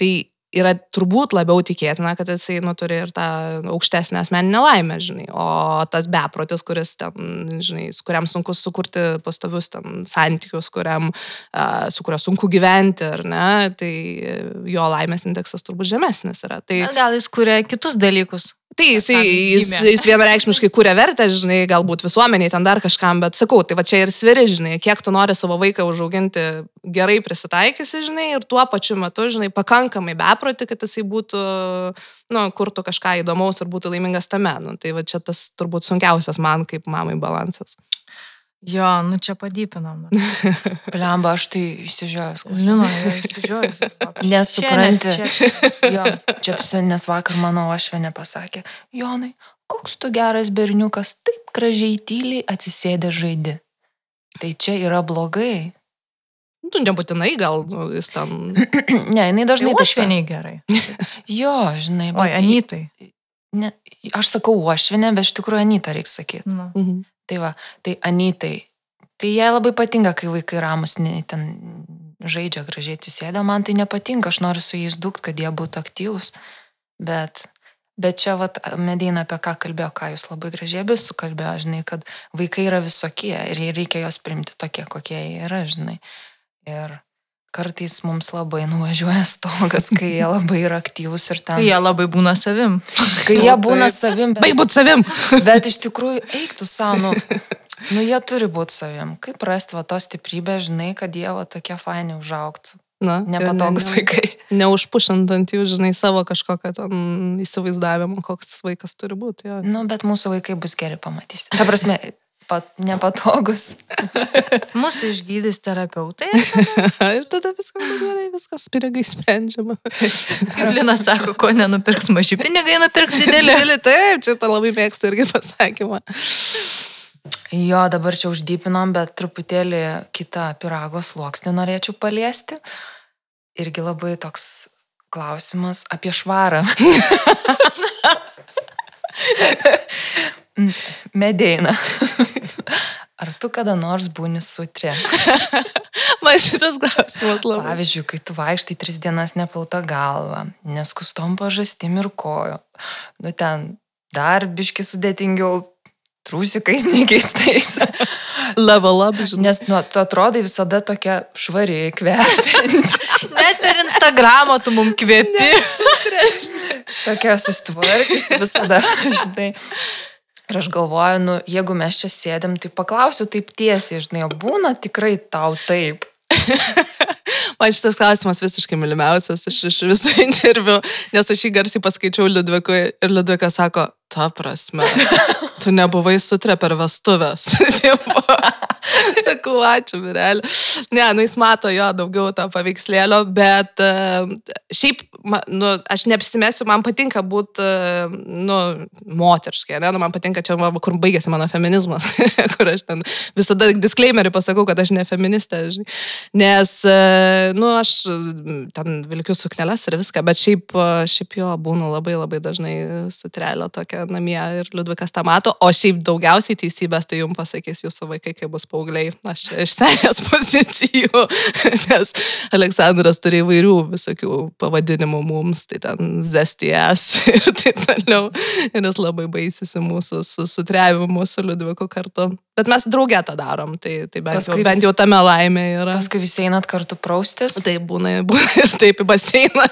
tai yra turbūt labiau tikėtina, kad jisai nu, turi ir tą aukštesnę asmeninę laimę, žinai. O tas beprotis, kuris ten, žinai, su kuriam sunku sukurti pastovius ten santykius, kuriam, su kuriuo sunku gyventi, ar ne, tai jo laimės indeksas turbūt žemesnis yra. Tai, Gal jis kuria kitus dalykus. Tai jisai, jis jis, vienareikšmiškai kuria vertę, žinai, galbūt visuomeniai ten dar kažkam, bet sakau, tai va čia ir sviri, žinai, kiek tu nori savo vaiką užauginti gerai prisitaikysi, žinai, ir tuo pačiu metu, žinai, pakankamai beproti, kad jisai būtų, nu, kurtų kažką įdomaus ir būtų laimingas tame. Nu, tai va čia tas turbūt sunkiausias man kaip mamai balansas. Jo, nu čia padypinam. [LAUGHS] Blemba, aš tai išsižiojęs. Žinoma, išsižiojus. [LAUGHS] Nesupranti. Čia, čia. Jo, čia psi- nes vakar mano ošvenė pasakė, Jonai, koks tu geras berniukas, taip gražiai tyliai atsisėdė žaidi. Tai čia yra blogai. Tu nebūtinai gal nu, jis ten. [CLEARS THROAT] Ne, jinai dažnai sako. seniai gerai. [LAUGHS] Jo, žinai, Oi, bet- Anytai. Ne, aš sakau ošvenė, bet iš tikrųjų Anyta reikia sakyti. Nu. Mhm. Tai va, tai Anytai. Tai jai labai patinka, kai vaikai ramus ten žaidžia gražiai atsisėdę. Man tai nepatinka, aš noriu su jais dukt, kad jie būtų aktyvūs. Bet, bet čia, vat, Medina apie ką kalbėjo, ką jūs labai gražiai abi sukalbėjo, žinai, kad vaikai yra visokie ir reikia juos primti tokie, kokie jie yra, žinai. Ir kartais mums labai nuvažiuoja stogas, kai jie labai yra aktyvūs ir ten. Tai jie labai būna savim. Kai jie būna savim, bet, Baig būt savim. [LAUGHS] bet iš tikrųjų eiktų savo, nu, nu jie turi būti savim. Kaip rasti va tos stiprybės, žinai, kad jie va tokie faini užauktų. Na, Nepatogus ne- ne- vaikai. Neužpušant ant jų, žinai, savo kažkokią ten įsivaizdavimą, koks tas vaikas turi būti. Jo. Nu, bet mūsų vaikai bus geri, pamatysite. Ta prasme, pat, nepatogus. [LAUGHS] Mūsų išgydys terapeutai. [LAUGHS] ir tada viskas gerai, viskas pinigai sprendžiama. [LAUGHS] Kaip Lina sako, ko nenupirks maži pinigai, nupirks dideli. Didelį, taip, čia tą labai mėgstu irgi pasakymą. Jo, dabar čia uždypinom, bet truputėlį kitą pirago sluoksnį norėčiau paliesti. Irgi labai toks klausimas apie švarą. Medeina. [LAUGHS] Ar tu kada nors būni sutrė? [LAUGHS] Man šitas klausimas labai. Pavyzdžiui, kai tu vaikštai tris dienas neplauta galva, neskustom pažastim ir kojo. Nu ten dar biški sudėtingiau, trūsikais nekeistais. Level up, žinai. Nes, nu, tu atrodai visada tokia švari, kvepianti, [LAUGHS] Net Instagramą tu mum kvėpi. tokia sustvarkiusi visada, žinai. Ir aš galvoju, nu, jeigu mes čia sėdėm, tai paklausiu taip tiesiai, žinai, būna tikrai tau taip. Man šitas klausimas visiškai mylimiausias iš, iš visų interviu, nes aš jį garsiai paskaičiau Liudvikui ir Liudvikas sako, ta prasme, tu nebuvai sutrė per vestuvės. [LAUGHS] Tipo, Sakau, ačiū, virelė. Ne, nu jis mato jo daugiau to paveikslėlio, bet uh, šiaip, nu, aš neapsimesiu, man patinka būti, uh, nu, moteriškai, ne, nu, man patinka čia, kur baigėsi mano feminizmas, [LAUGHS] kur aš ten visada disclaimerį pasakau, kad aš ne feministė, žinai. nes, uh, nu, aš ten vilkiu sukneles ir viską, bet šiaip, šiaip jo būnu labai labai dažnai sutrelio tokia namie ir Liudvikas tą mato, o šiaip daugiausiai teisybės tai jums pasakys jūsų vaikai, kai bus paaugliai. Aš iš senės [LAUGHS] pozicijų, nes Aleksandras turi įvairių visokių pavadinimų mums, tai ten zesties [LAUGHS] ir taip toliau. Ir jis labai baisisi mūsų su, sutrevimu su Liudviku kartu. Bet mes draugę tą darom, tai, tai bent, jau, Paskui bent jau tame laimė yra. Paskui visi einat kartu praustis. Tai būna, [LAUGHS] būna ir taip į baseiną,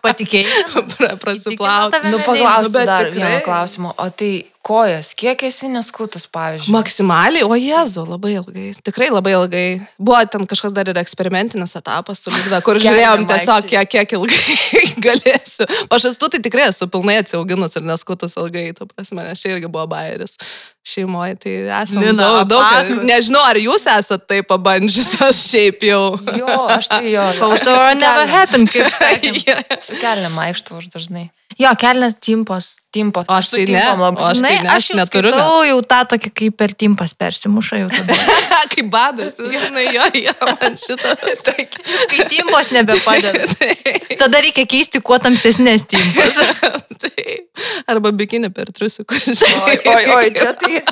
Patikėjai. [LAUGHS] pra- prasiplauti. Nu, nereikia. paklausiu Nu, dar tikrai. vieną klausimą. O tai kojas, kiek esi neskutas, pavyzdžiui? Maksimaliai, o Jėzu, labai ilgai. Tikrai labai ilgai. Buvo ten kažkas dar ir eksperimentinis etapas su Liudve, kur [LAUGHS] žiūrėjom tiesiog, kiek, kiek ilgai [LAUGHS] galėsiu. Pašastų tai tikrai esu pilnai atsiauginus ir neskutus ilgai, tu prasme, nes čia irgi buvo bairis šeimoje. Tai esame Lina, daug, daug. Nežinau, ar jūs esate tai pabandžiusios [LAUGHS] šiaip jau. Jo, aš tai jo. Aš tai su never happened, kaip sakė. Su kelniam vaikštų aš dažnai. Jo, kelnes timpos. Timpo. O aš tai ne. labai- aš tai ne, aš jau neturiu net. skaitau jau tą tokį, kaip per timpas persimuša jau tada. [LAUGHS] Kaip badas, žinai, jo, jo, man šitas. [LAUGHS] Kai timpos nebepadeda. [LAUGHS] Tada reikia keisti kuo tamsesnės timpas. Arba bikinį per trusikus. Oi, oi, oi, čia tai.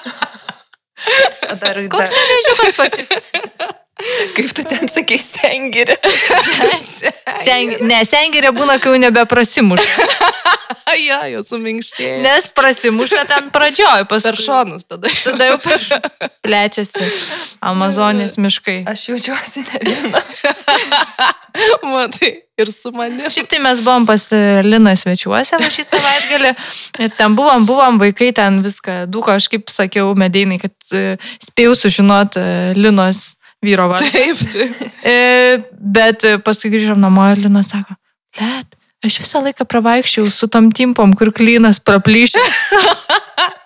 Čia dar, Koks dar, nevežiukas pasi... kaip tu ten sakai, sengirė. [LAUGHS] Seng... Ne, sengirė būna, kai jau nebeprasimuša. Ja, jau suminkštėjo. Nes prasimuša ten pradžioj, Per paskui. šonus tada. Tada jau per... plečiasi Amazonės miškai. Aš jaučiuosi ne viena. [LAUGHS] Matai, ir su manimi. Šiaip tai mes buvom pas e, Liną svečiuose šį savaitgalį. Ir ten buvom, buvom vaikai, ten viską duko, aš kaip sakiau, medeinai, kad e, spėjau sužinoti Linos vyro vardą. Taip, taip. E, bet e, paskui grįžom namo ir Lina sako, let, aš visą laiką pravaikščiau su tom timpom, kur klynas praplyšė. [LAUGHS]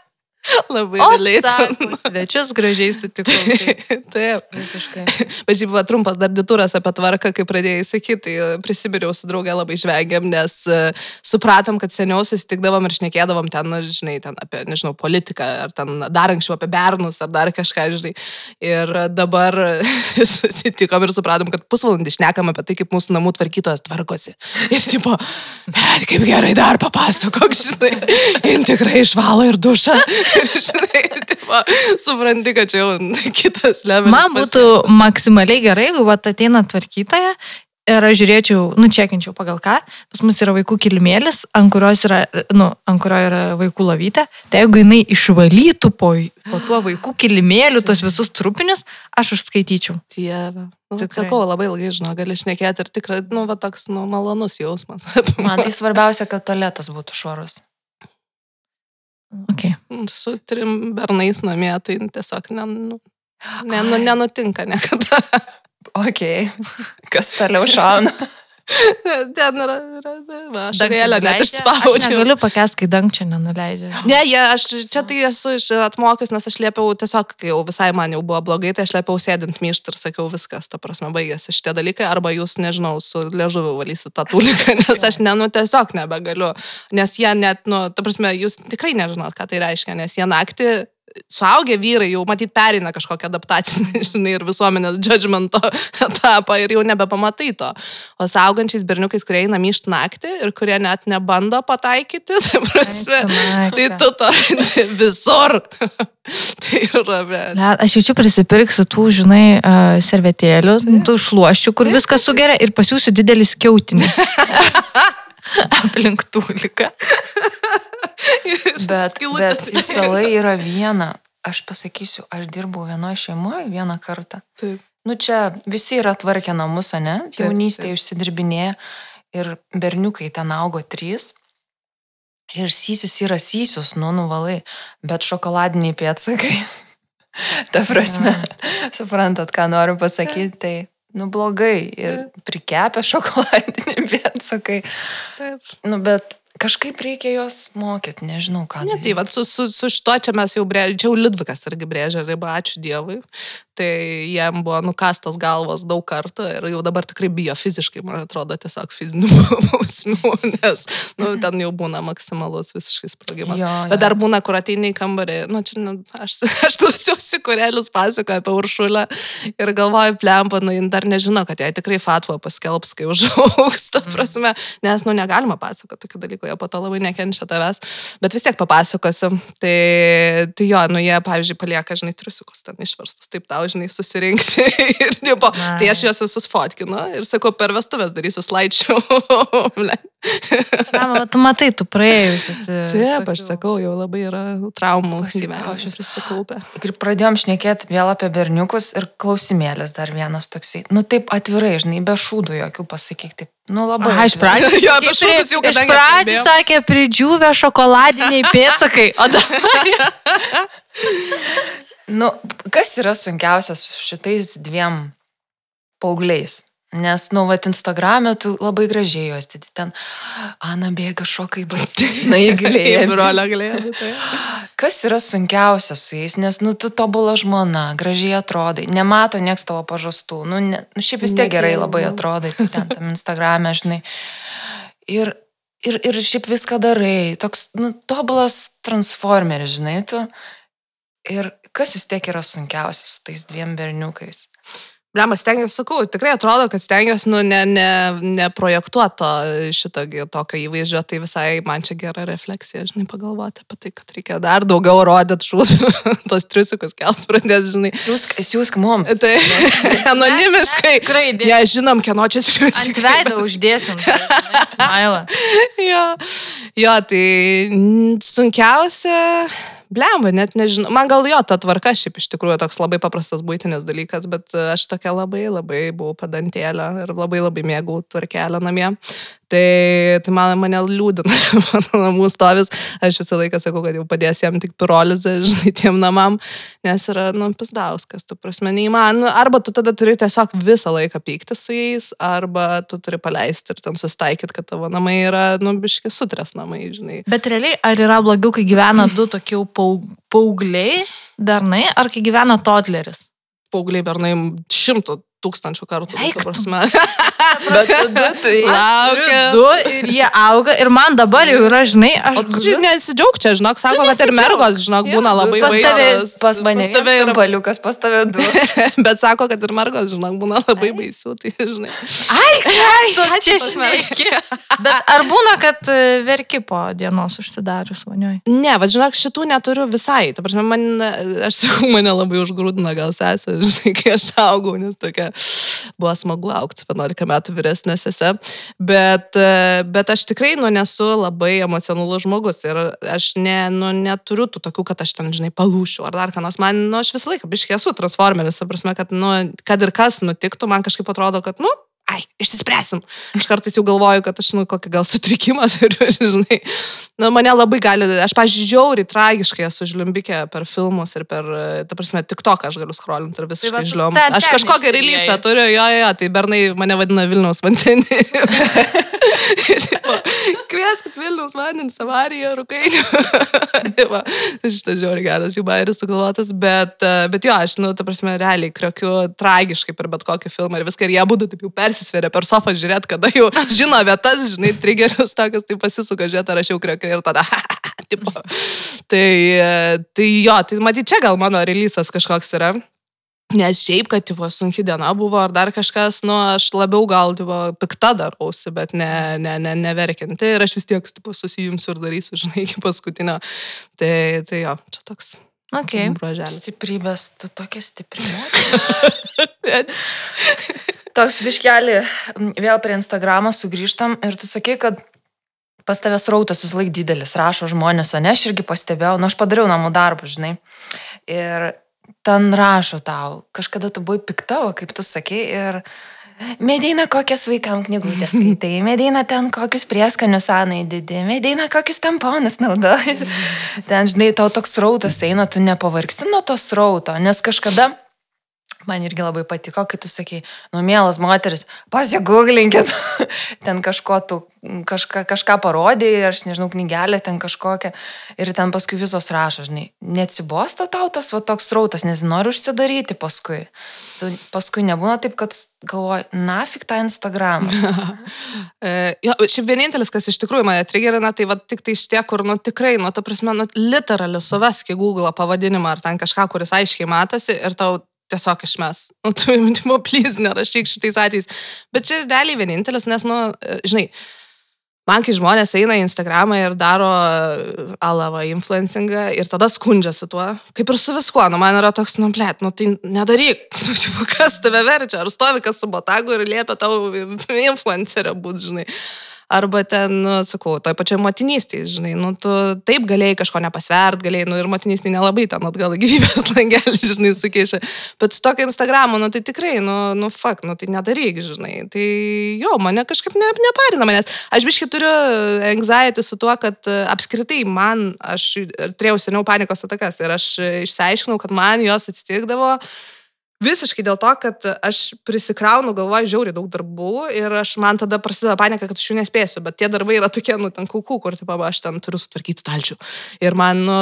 [LAUGHS] Labai sako, svečius gražiai sutikau. [LAUGHS] Tai. Taip. Visiškai. Bet šiaip buvo trumpas dar dituras apie tvarką, kai pradėjai sakyti, tai prisiminiau su draugė labai žvengiam, nes e, supratom, kad seniau susitikdavom ir šnekėdavom ten, nu, žinai, ten apie, nežinau, politiką, ar ten dar anksčiau apie bernus, ar dar kažką, žinai. Ir dabar [LAUGHS] susitikom ir supratom, kad pusvalandį šnekam apie tai, kaip mūsų namų tvarkytojas tvarkosi. Ir tipo, bet kaip gerai dar papasakok, žinai, jin tikrai išvalo ir dušą. Ir, žinai, ir tipo, supranti, kad čia jau kitas levelis. Man būtų maksimaliai gerai, jeigu vat, ateina tvarkytoja ir aš žiūrėčiau, nučekinčiau pagal ką. Pas mus yra vaikų kilimėlis, ant, kurios yra, nu, ant kurio yra vaikų lovytė. Tai jeigu jinai išvalytų po, po tuo vaikų kilimėliu tos visus trupinius, aš užskaityčiau. Dieve. Nu, Tikrai. sakau, labai ilgai, žinau, gali šnekėti ir tikrai, nu, va toks, nu, malonus jausmas. Man tai svarbiausia, kad tualetas būtų švarus. Okay. Su trim bernais namie, tai tiesiog ne, nu, ne, nu, nenutinka niekada. Ok. Kas toliau šauna? [LAUGHS] [LAUGHS] Ten yra, yra, Dangtį vėlę net nuleidžia? Aš išspaudžiu. negaliu pakęsti, kai dangčia nenuleidžia. Ne, jie, aš čia tai esu iš atmokęs, nes aš liepiau tiesiog, kai jau visai man jau buvo blogai, tai aš liepiau sėdint myšt ir sakiau viskas, ta prasme, baigėsi šitie dalykai, arba jūs, nežinau, su liežuviu valysit tą tuliką, [LAUGHS] nes aš, ne, nu, tiesiog nebegaliu, nes jie net, nu, ta prasme, jūs tikrai nežinot, ką tai reiškia, nes jie naktį suaugę vyrai jau matyt perina kažkokią adaptacinį, [LAUGHS] žinai, ir visuomenės judgmento etapą ir jau nebepamatai to. O su augančiais berniukais, kurie eina myšt naktį ir kurie net nebando pataikyti, [LAUGHS] tai prasme, tai tu to visur. [LAUGHS] tai yra, bet. Ne, aš jaučiu prisipirksiu tų, žinai, uh, servetėlių, tų šluoščių, kur viskas sugeria ir pasiūsiu didelį skiautinį. [LAUGHS] Aplink tūliką. Bet, bet įsalai yra viena. Aš pasakysiu, aš dirbau vienoje šeimoje vieną kartą. Taip. Nu čia visi yra tvarkę namus, ne? Jaunystėje užsidirbinėję ir berniukai ten augo trys. Ir sysius yra sysius, nu nuvalai, bet šokoladiniai pėtsakai. [LAUGHS] Ta prasme, suprantat, ką noriu pasakyti, tai nu blogai. Ir prikepę šokoladiniai [LAUGHS] pėtsakai. Taip. Nu bet kažkaip reikia juos mokyti, nežinau ką. Ne, tai va, su, su, su šituo čia mes jau brėžėme, čia jau Lidvikas irgi brėžė ribą, ačiū Dievui. Tai jam buvo nukastas galvos daug kartų ir jau dabar tikrai bijo fiziškai, man atrodo, tiesiog fizinių [LAUGHS] bausmių, nes nu, ten jau būna maksimalus visiškai sprogimas. Jo, jo. Bet dar būna, kur ateini į kambarį, nu čia, nu, aš, [LAUGHS] aš klausiausi, kurelius pasakoja apie uršulę ir galvoju, plempa, nu, jin dar nežino, kad jai tikrai fatva paskelbs, kai užaugs, ta prasme, nes, nu, negalima pasakoti tokių dalykų, jie po to labai nekenčia tavęs, bet vis tiek papasakosiu. Tai, tai jo, nu, jie, pavyzdžiui, palieka, žinai, triusikus ten išverstus, taip tau, žinai, susirinkti. [LAUGHS] ir, tipo, tai aš juos visus fotkinu ir sakau, per vestuvės darysiu slaičių. [LAUGHS] Na, tu matai, tu praėjusis. Taip, aš sakau, jau labai yra traumų gyvenime susikaupę. Ir pradėjom šnekėti vėl apie berniukus ir klausimėlis dar vienas toksai. Nu taip atvirai, žinai, be šūdų jokių pasakyk. Taip, nu labai. Aha, iš pradžių. [LAUGHS] Jo, apie šūdus jau Iš kadangi pradžių sakė pridžiūvę šokoladiniai pėtsakai, o dabar... Nu, kas yra sunkiausia su šitais dviem paaugliais? Nes, nu, vat Instagram'e tu labai gražiai juos didi. Ten Ana bėga šokai baseiną Taip, [LAUGHS] įgilėjai. brolio galėjau. Tai. [LAUGHS] Kas yra sunkiausia su jais? Nes, nu, tu tobula žmona, gražiai atrodai, nemato nieks tavo pažastų. Nu, ne, nu šiaip vis tiek gerai Nekėlė, labai nu. atrodai, tu ten tam Instagram'e, žinai. Ir, ir, ir šiaip viską darai. Toks, nu, tobulas transformeris, žinai, tu. Ir kas vis tiek yra sunkiausia su tais dviem berniukais? Blema, stengiuosi, sakau, tikrai atrodo, kad stengiuosi, nu, ne, ne, neprojektuoto šito tokio įvaizdžio, tai visai man čia gera refleksija, žinai, pagalvoti apie tai, kad reikia dar daugiau rodyti šūdų, [LAUGHS] tos triusikus kelt pradės, žinai. Siūsk, siūsk mums. Tai [LAUGHS] anonimiškai. tikrai Nežinom, kieno čia triusikai. Ant veido uždėsim. Maila. [LAUGHS] jo. jo, tai sunkiausia, blemba, net nežinau. Man gal jo, ta tvarka šiaip iš tikrųjų toks labai paprastas būtinis dalykas, bet e, aš tokia labai labai buvau padantėlė ir labai labai mėgau tvarkelę namie. Tai, tai man, mane liūdina [LAUGHS] mano namų stovis. Aš visą laiką sakau, kad jau padės jam tik pirolizę, [LAUGHS] žinai, tiem namam, nes yra, nu, pisdauskas, tu prasme, neįmanoma. Arba tu tada turi tiesiog visą laiką pykti su jais, arba tu turi paleisti ir ten susitaikyti, kad tavo namai yra, nu, biški sutres namai, žinai. Bet realiai, ar yra blogiau, kai gyvena du jau pau- paaugliai, bernai, ar kai gyvena todleris? Paugliai bernai šimtų tūkstančių kartų. Eik ta tu. prasme. [LAUGHS] Bet tada tai... Laukia. Du ir jie auga ir man dabar jau yra, žinai, aš... O čia nesidžiaug čia, žinok, sako, kad ir mergos, žinok, Jo, būna labai baisios. Pas mane Pas tave yra baliukas, pas tave du. [LAUGHS] Bet sako, kad ir mergos, žinok, būna labai baisių, tai žinai. Ai, [LAUGHS] ką tu čia šneki? Bet ar būna, kad e, verki po dienos užsidarius vonioj? Ne, va, žinok, šitų neturiu visai. Ta prasme, man, aš sakau, mane labai užgrūdina gal sesė, žinai, kai aš augau, nes tokia buvo smagu aukti 11 metų vyresnė sesė. Bet, e, bet aš tikrai, nu, nesu labai emocionalus žmogus ir aš ne, nu, neturiu tų tokių, kad aš ten, žinai, palūšiu ar dar ką nors. Man, nu, aš visą laiką, biškiai esu transformeris, ta prasme, kad, nu, kad ir kas nutiktų, man kažkaip atrodo, kad, nu, ai, išsispręsim. Aš kartais jau galvoju, kad aš, nu, kokį gal sutrikimą [LAUGHS] turiu, žinai. Nu, mane labai gali, aš, pažiūrėjau, žiauriai tragiškai esu žliumbikė per filmus ir per, ta prasme, tik to, aš galiu skrolinti ir visiškai žliumbti. ten- Aš kažkokią releasę turiu, jo, jo, tai bernai mane vadina Vilniaus vandenį. [LAUGHS] Kvieskit Vilniaus vandenį, avariją, rūkainių. [LAUGHS] Tai tai Šitas žiauriai geras jų bairis sugalvotas, bet, bet jo, aš, nu, ta prasme, realiai kriokiu tragiškai per bet kokį filmą ir viską, ir jie būtų taip jau atsisveria per sofą žiūrėti, kada jau [LAUGHS] žino vietas, žinai, trigerius tokius, tai pasisuka žiūrėti, ar aš jau kriokiu ir tada. [LAUGHS] tipo. Tai, tai jo, tai matyt, čia gal mano releasas kažkoks yra. Nes šiaip, kad, tipo, sunki diena buvo ar dar kažkas, nu, aš labiau gal, tipo, pikta darausi, bet ne, ne, ne, neverkinti. Ir aš vis tiek, tipo, susijimsiu ir darysiu, [LAUGHS] žinai, iki paskutinio. Tai, tai jo, čia toks. Okay. Broželis. Stiprybės, tu tokia stipri. Toks biškelį, m, vėl prie Instagramo sugrįžtam ir tu sakai, kad pas tavęs rautas vis laik didelis, rašo žmonės, o ne, aš irgi pastebėjau, nu aš padariau namų darbą, žinai. Ir ten rašo tau, kažkada tu buvai piktavo, kaip tu sakei, ir Medina kokias vaikam knygutės skaitai, [LAUGHS] Medina ten kokius prieskanius anai didi, Medina kokius tamponus naudoji. [LAUGHS] Ten, žinai, tau toks rautas eina, tu nepavargsti nuo to rauto, nes kažkada Man irgi labai patiko, kai tu sakai, nu, mielas moteris, pasigūglinkit, [LAUGHS] ten kažko tu, kažką, kažką parodė, aš nežinau, knygelę ten kažkokią, ir ten paskui visos rašo, žinai, neatsibosto tau tas va toks rautas, nes nori užsidaryti paskui. Tu paskui nebūna taip, kad galvoji, nafik tą Instagramą. [LAUGHS] E, jo, šiaip vienintelis, kas iš tikrųjų mane trigerina, tai va tik tai šitie, kur, nu tikrai, nu, ta prasme, nu, literaliai suveski Google pavadinimą ar ten kažką, kuris aiškiai matosi ir tau tiesiog išmes. Nu, tu, tipo, please, nerašyk šitais atvejais. Bet čia realiai vienintelis, nes, nu, žinai, man kai žmonės eina į Instagramą ir daro alavą influencingą ir tada skundžiasi tuo, kaip ir su viskuo, nu, man yra toks, nu, blėt, nu, tai nedaryk, [LAUGHS] nu, tipo, kas tave verčia, ar stovi kas su botagu ir liepia tau influencerė būti, žinai. Arba ten, nu, sakau, toj pačioj motinystėje, žinai, nu, tu taip galėjai kažko nepasvert, galėjai, nu, ir motinystėje nelabai ten atgal gyvybės [LAUGHS] langelį, žinai, sukeišė. Bet su tokia Instagramu, nu, tai tikrai, nu, nu, fuck, nu, tai nedaryk, žinai. Tai jo, mane kažkaip ne, neparina manęs. Aš biškai turiu anxiety su tuo, kad e, apskritai man, aš turėjau seniau panikos atakas ir aš išsiaiškinau, kad man jos atsitikdavo Visiškai dėl to, kad aš prisikraunu galvoju žiauriai daug darbų ir aš man tada prasideda panika, kad aš jų nespėsiu, bet tie darbai yra tokie, nu, ten kukų, kur, tipo, aš ten turiu sutvarkyti stalčių. Ir man, nu,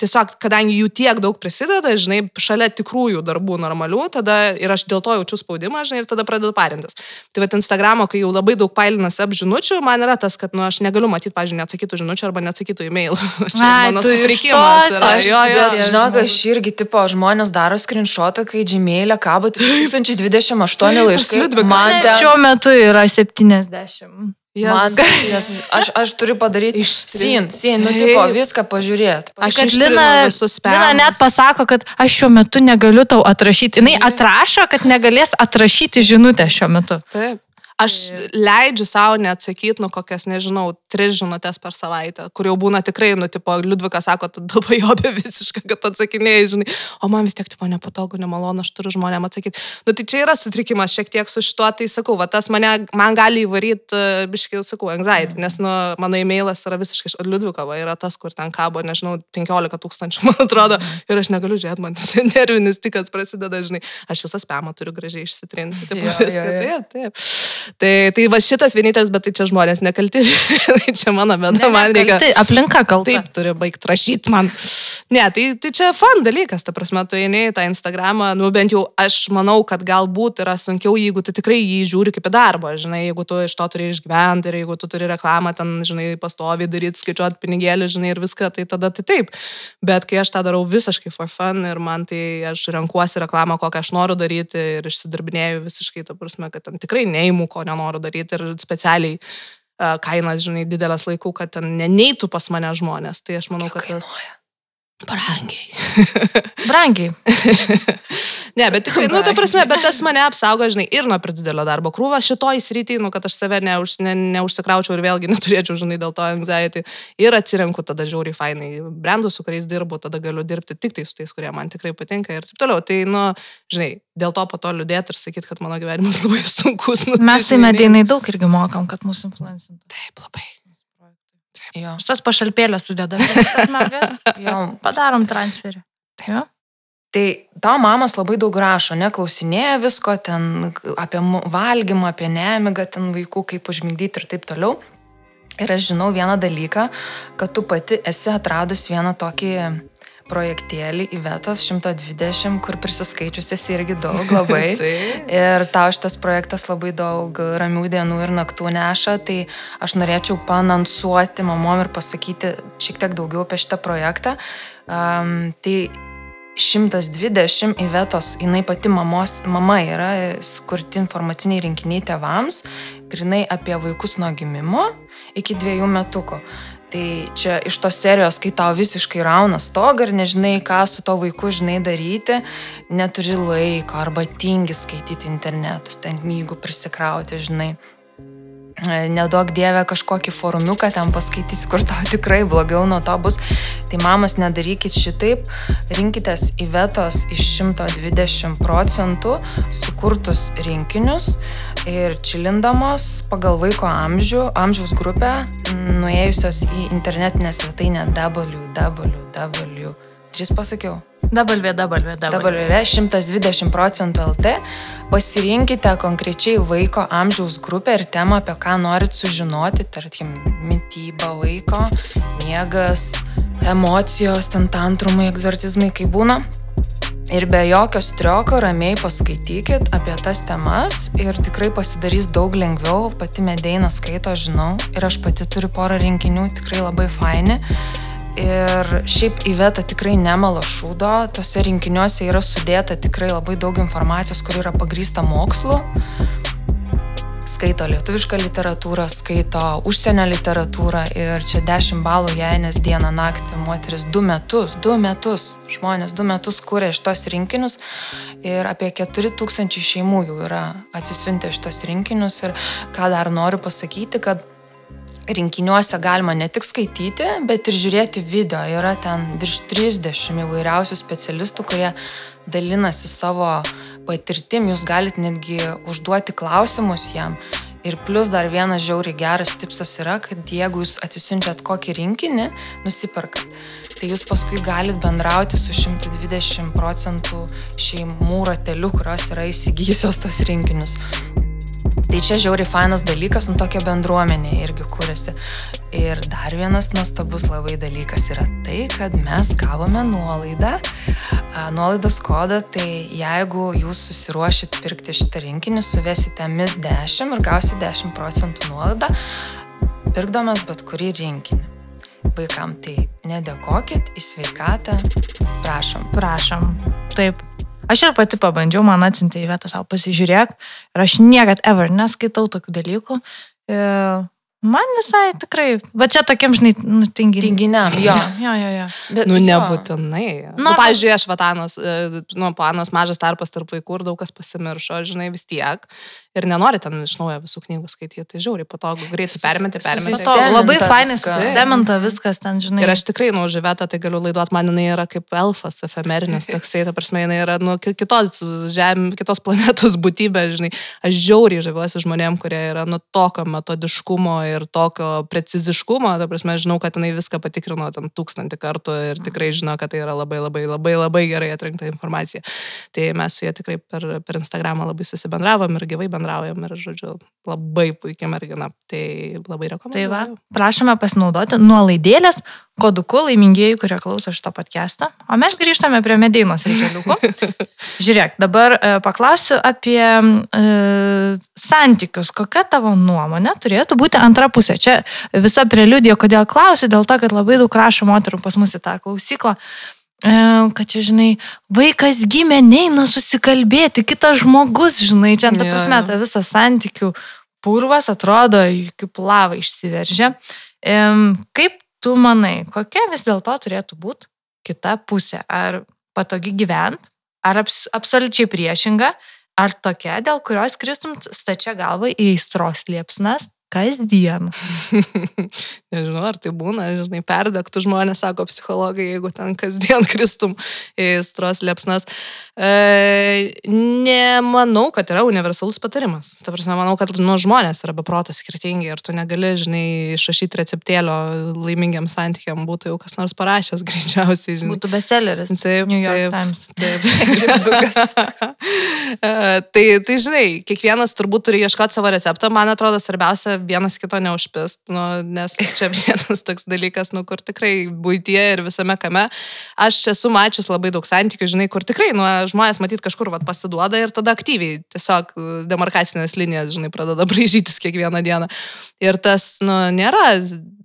tiesiog, kadangi jų tiek daug prisideda, žinai, šalia tikrųjų darbų normalių, tada ir aš dėl to jaučiu spaudimą, žinai, ir tada pradedu parintis. Tai vad Instagramo, kai jau labai daug pailinasi ap žinučių, man yra tas, kad, nu, aš negaliu matyti, pažiūrėjau, neatsakytų žinučių arba neatsakytų e-mail. [LAUGHS] Čia Ai, mano sutrikimas yra. aš- Jo, jo. Bet, žinok, aš irgi, tipo, žmonės daro screenshotą, kai Gmail'e kabo 2028 laiškai. Man ten, Šiuo metu yra 70. man, nes aš, aš turiu padaryti Ištri- sin, sin, nu, tipo, viską pažiūrėti. Aš kad Lina, Lina net pasako, kad aš šiuo metu negaliu tau atrašyti. Jis atrašo, kad negalės atrašyti žinutę šiuo metu. Taip. Aš leidžiu savo neatsakyti, nu kokias, nežinau, tris žinutės per savaitę, kur jau būna tikrai, nu, tipo, Liudvikas sako, tu dabar jo be visiškai, kad atsakinėjai, žinai, o man vis tiek, tipo, nepatogu, nemalonu, aš turiu žmonėm atsakyti. Nu, tai čia yra sutrikimas šiek tiek su šituo, tai sakau, va, tas mane, man gali įvaryti, uh, biškai, sakau, anxiety, nes, nu, mano e-mailas yra visiškai, iš- Liudviko, va, yra tas, kur ten kabo, nežinau, 15 tūkstančių, man atrodo, ir aš negaliu žiūrėti, man tas [LAUGHS] nervinis tikas prasideda, žinai, aš visą spamą turiu gražiai išsitrinti. [LAUGHS] Taip, jo, viską, jo. taip, taip. Tai, tai va šitas vienintelis, bet tai čia žmonės nekalti. [LAUGHS] [LAUGHS] čia mano bėda, man reikia. Tai aplinka kalta. Taip, turi baigti rašyti man. Ne, tai, tai čia fan dalykas, ta prasme, tu eini į tą Instagramą, nu bent jau aš manau, kad galbūt yra sunkiau, jeigu tu tikrai jį žiūri kaip į darbą, žinai, jeigu tu iš to turi išgyventi ir jeigu tu turi reklamą ten, žinai, pastovi daryti, skaičiuoti pinigėlį, žinai, ir viską, tai tada tai taip. Bet kai aš tą darau visiškai for fun ir man tai aš renkuosi reklamą, kokią aš noriu daryti ir išsidirbinėjau visiškai, ta prasme, kad ten tikrai neįimu, ko nenoriu daryti ir specialiai kainas, žinai, didelės laikų, kad ten neneitų pas mane žmonės. Tai aš manau, kad tas... Brangiai. [LAUGHS] Brangiai. ne, bet tikrai, nu, ta prasme, bet tas mane apsaugo, žinai, ir nuo per didelio darbo krūvio šitoj srity, nu, kad aš save neuž, ne, neužsikraučiau ir vėlgi [LAUGHS] neturėčiau, žinai, dėl to anxiety. Ir atsirenku tada žiauriai fainai brandus, su kuriais dirbu, tada galiu dirbti tik tai su tais, kurie man tikrai patinka ir taip toliau. Tai, nu, žinai, dėl to po to liūdėti ir sakyti, kad mano gyvenimas [LAUGHS] labai sunkus. Nu, Mes tai medinai daug irgi mokam, kad mūsų influencintų. Taip, labai. Jo, Šitas pašalpėlės sudedame. jo. Padarom transferį. Jo. Tai tau mamos labai daug rašo, neklausinėja visko ten apie valgymą, apie nemigą, ten vaikų, kaip užmigdyti ir taip toliau. Ir aš žinau vieną dalyką, kad tu pati esi atradus vieną tokį projektėlį į Vietos 120, kur prisiskaičiusies irgi daug labai. [LAUGHS] Ir tau šitas projektas labai daug ramių dienų ir naktų neša, tai aš norėčiau panansuoti mamom ir pasakyti šiek tiek daugiau apie šitą projektą. Um, tai 120 įvetos, jinai pati mamos, mama yra skurti informaciniai rinkiniai tėvams, grinai apie vaikus nuo gimimo iki dviejų metukų. Tai čia iš tos serijos, kai tau visiškai rauna stogą ir nežinai, ką su to vaiku žinai daryti, neturi laiko arba tingi skaityti internetus, ten knygų prisikrauti, žinai nedaug dievę kažkokį forumiuką ten paskaitysi, kur tau [LAUGHS] tikrai blogiau nuo to bus. Tai mamos, nedarykit šitaip, rinkitės į vietos iš 120 procentų sukurtus rinkinius ir čilindamos pagal vaiko amžių, amžiaus grupę, nuėjusios į internetinę svetainę www. Tris pasakiau www.120 procentų LT pasirinkite konkrečiai vaiko amžiaus grupę ir temą, apie ką norit sužinoti, tarkim, mytyba vaiko, miegas, emocijos, ten tantrumai, egzorcizmai, kaip būna. Ir be jokio strioko ramiai paskaitykit apie tas temas ir tikrai pasidarys daug lengviau, pati medeina skaito, žinau, ir aš pati turiu porą rinkinių, tikrai labai faini. Ir šiaip įveta tikrai nemalo šūdo, tose rinkiniuose yra sudėta tikrai labai daug informacijos, kur yra pagrįsta mokslu. Skaito lietuvišką literatūrą, skaito užsienio literatūrą ir čia 10 balų jai, nes dieną naktį moteris 2 metus, 2 metus, žmonės 2 metus kūrė šitos rinkinius ir apie 4000 šeimų jau yra atsisiuntę šitos rinkinius. Ir ką dar noriu pasakyti, kad rinkiniuose galima ne tik skaityti, bet ir žiūrėti video. Yra ten virš 30 įvairiausių specialistų, kurie dalinasi savo patirtim, jūs galite netgi užduoti klausimus jam. Ir plus dar vienas žiauriai geras tipsas yra, kad jeigu jūs atsisiunčiat kokį rinkinį, nusiperkat, tai jūs paskui galite bendrauti su 120 procentų šeimų rateliu, kurios yra įsigijusios tos rinkinius. Tai čia žiauriai fainas dalykas, nu tokia bendruomenė irgi kūrėsi. Ir dar vienas nuostabus labai dalykas yra tai, kad mes gavome nuolaidą, nuolaidos kodą, tai jeigu jūs susiruošit pirkti šitą rinkinį, suvesite mis 10 ir gausite 10 procentų nuolaidą, pirkdamas bet kurį rinkinį. Vaikam tai nedėkokit, į sveikatą, prašom. Prašom. Taip, Aš ir pati pabandžiau, man atsintė į vietą savo pasižiūrėk ir aš niekad ever neskaitau tokių dalykų. E, man visai tikrai, va čia tokiem, žinai, nu, tinginiam. Tinginiam, jo. Jo, jo, jo. Bet, nu, nebūtinai. Nu, nu, pavyzdžiui, aš vatanos, nu, planas mažas tarpas tarp vaikų ir daug kas pasimiršo, žinai, vis tiek ir nenori ten iš naujo visų knygų skaityti. Tai žiauriai patogu, greitai permeti, permeti. To, labai fainai susisteminta viskas ten, žinai. Ir aš tikrai, nu, žyvetą, tai galiu laiduoti, man jinai yra kaip elfas, efemerinis toksai, ta prasme, jinai yra, nu, kitos žemė, kitos planetos būtybė, žinai. Aš žiauriai žaviuosi žmonėm, kurie yra, nu, tokio metodiškumo ir tokio preciziškumo, ta prasme, žinau, kad jinai viską patikrino ten tūkstantį kartų ir tikrai žino, kad tai yra labai, labai, labai, labai gerai atrinkta informacija. Tai mes su ja tikrai per, per Instagramą labai susibendravom ir gyvai bendravom bendraujam ir, žodžiu, labai puikia mergina. Tai labai rekomenduoju. Tai va, prašome pasinaudoti nuolaidėlės koduku laimingieji, kurie klauso šito podcast'ą. O mes grįžtame prie medeinos reikaliukų. [LAUGHS] Žiūrėk, dabar e, paklausiu apie e, santykius. Kokia tavo nuomonė turėtų būti antra pusė? Čia visa preliudija, kodėl klausiu, dėl to, kad labai daug rašo moterų pas mus į tą klausyklą kad čia, žinai, vaikas gimė, neina susikalbėti, kitas žmogus, žinai, čia, ta prasme, ta visa santykių purvas atrodo, kaip lava išsiveržia. Kaip tu manai, kokia vis dėlto turėtų būti kita pusė? Ar patogi gyvent, ar abs absoliučiai priešinga, ar tokia, dėl kurios kristum stačia galva į aistros liepsnas, Kasdien. [LAUGHS] Nežinau, ar tai būna, žinai, perdegtų žmonės, sako psichologai, jeigu ten kasdien [LAUGHS] kristum į stros liepsnas. E, nemanau, kad yra universalus patarimas. Ta prasme, manau, kad nu, žmonės yra beprotas skirtingi ir tu negali, žinai, išrašyti receptėlio laimingiam santykiam, būtų jau kas nors parašęs [LAUGHS] greičiausiai. Žinai. Būtų bestselleris. Taip, New York taip, Times. Taip. tai, tai, žinai, kiekvienas turbūt turi ieškoti savo receptą. Man atrodo, svarbiausia vienas kito neužpist, nu, nes čia [LAUGHS] vienas toks dalykas, nu, kur tikrai būtie ir visame kame. Aš esu mačius labai daug santykių, žinai, kur tikrai, nu, žmonės matyt kažkur vat, pasiduoda ir tada aktyviai tiesiog demarkacinės linijas, žinai, pradeda [LAUGHS] braižytis kiekvieną dieną. Ir tas, nu, nėra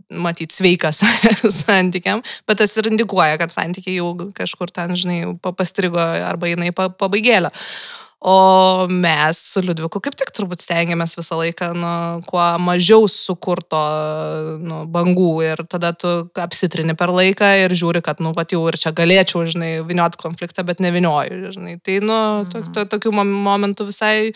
matyti sveikas [LAUGHS] santykiam, bet tas ir indikuoja, kad santykiai jau kažkur ten, žinai, pastrigo arba jinai pabaigėlė. O mes su Liudviku kaip tik turbūt stengiamės visą laiką, nu, kuo mažiau sukurto nu, bangų ir tada tu apsitrini per laiką ir žiūri, kad, nu, pat jau ir čia galėčiau, žinai, vinioti konfliktą, bet nevinioju, žinai. Tai, nu, to, to, tokių momentų visai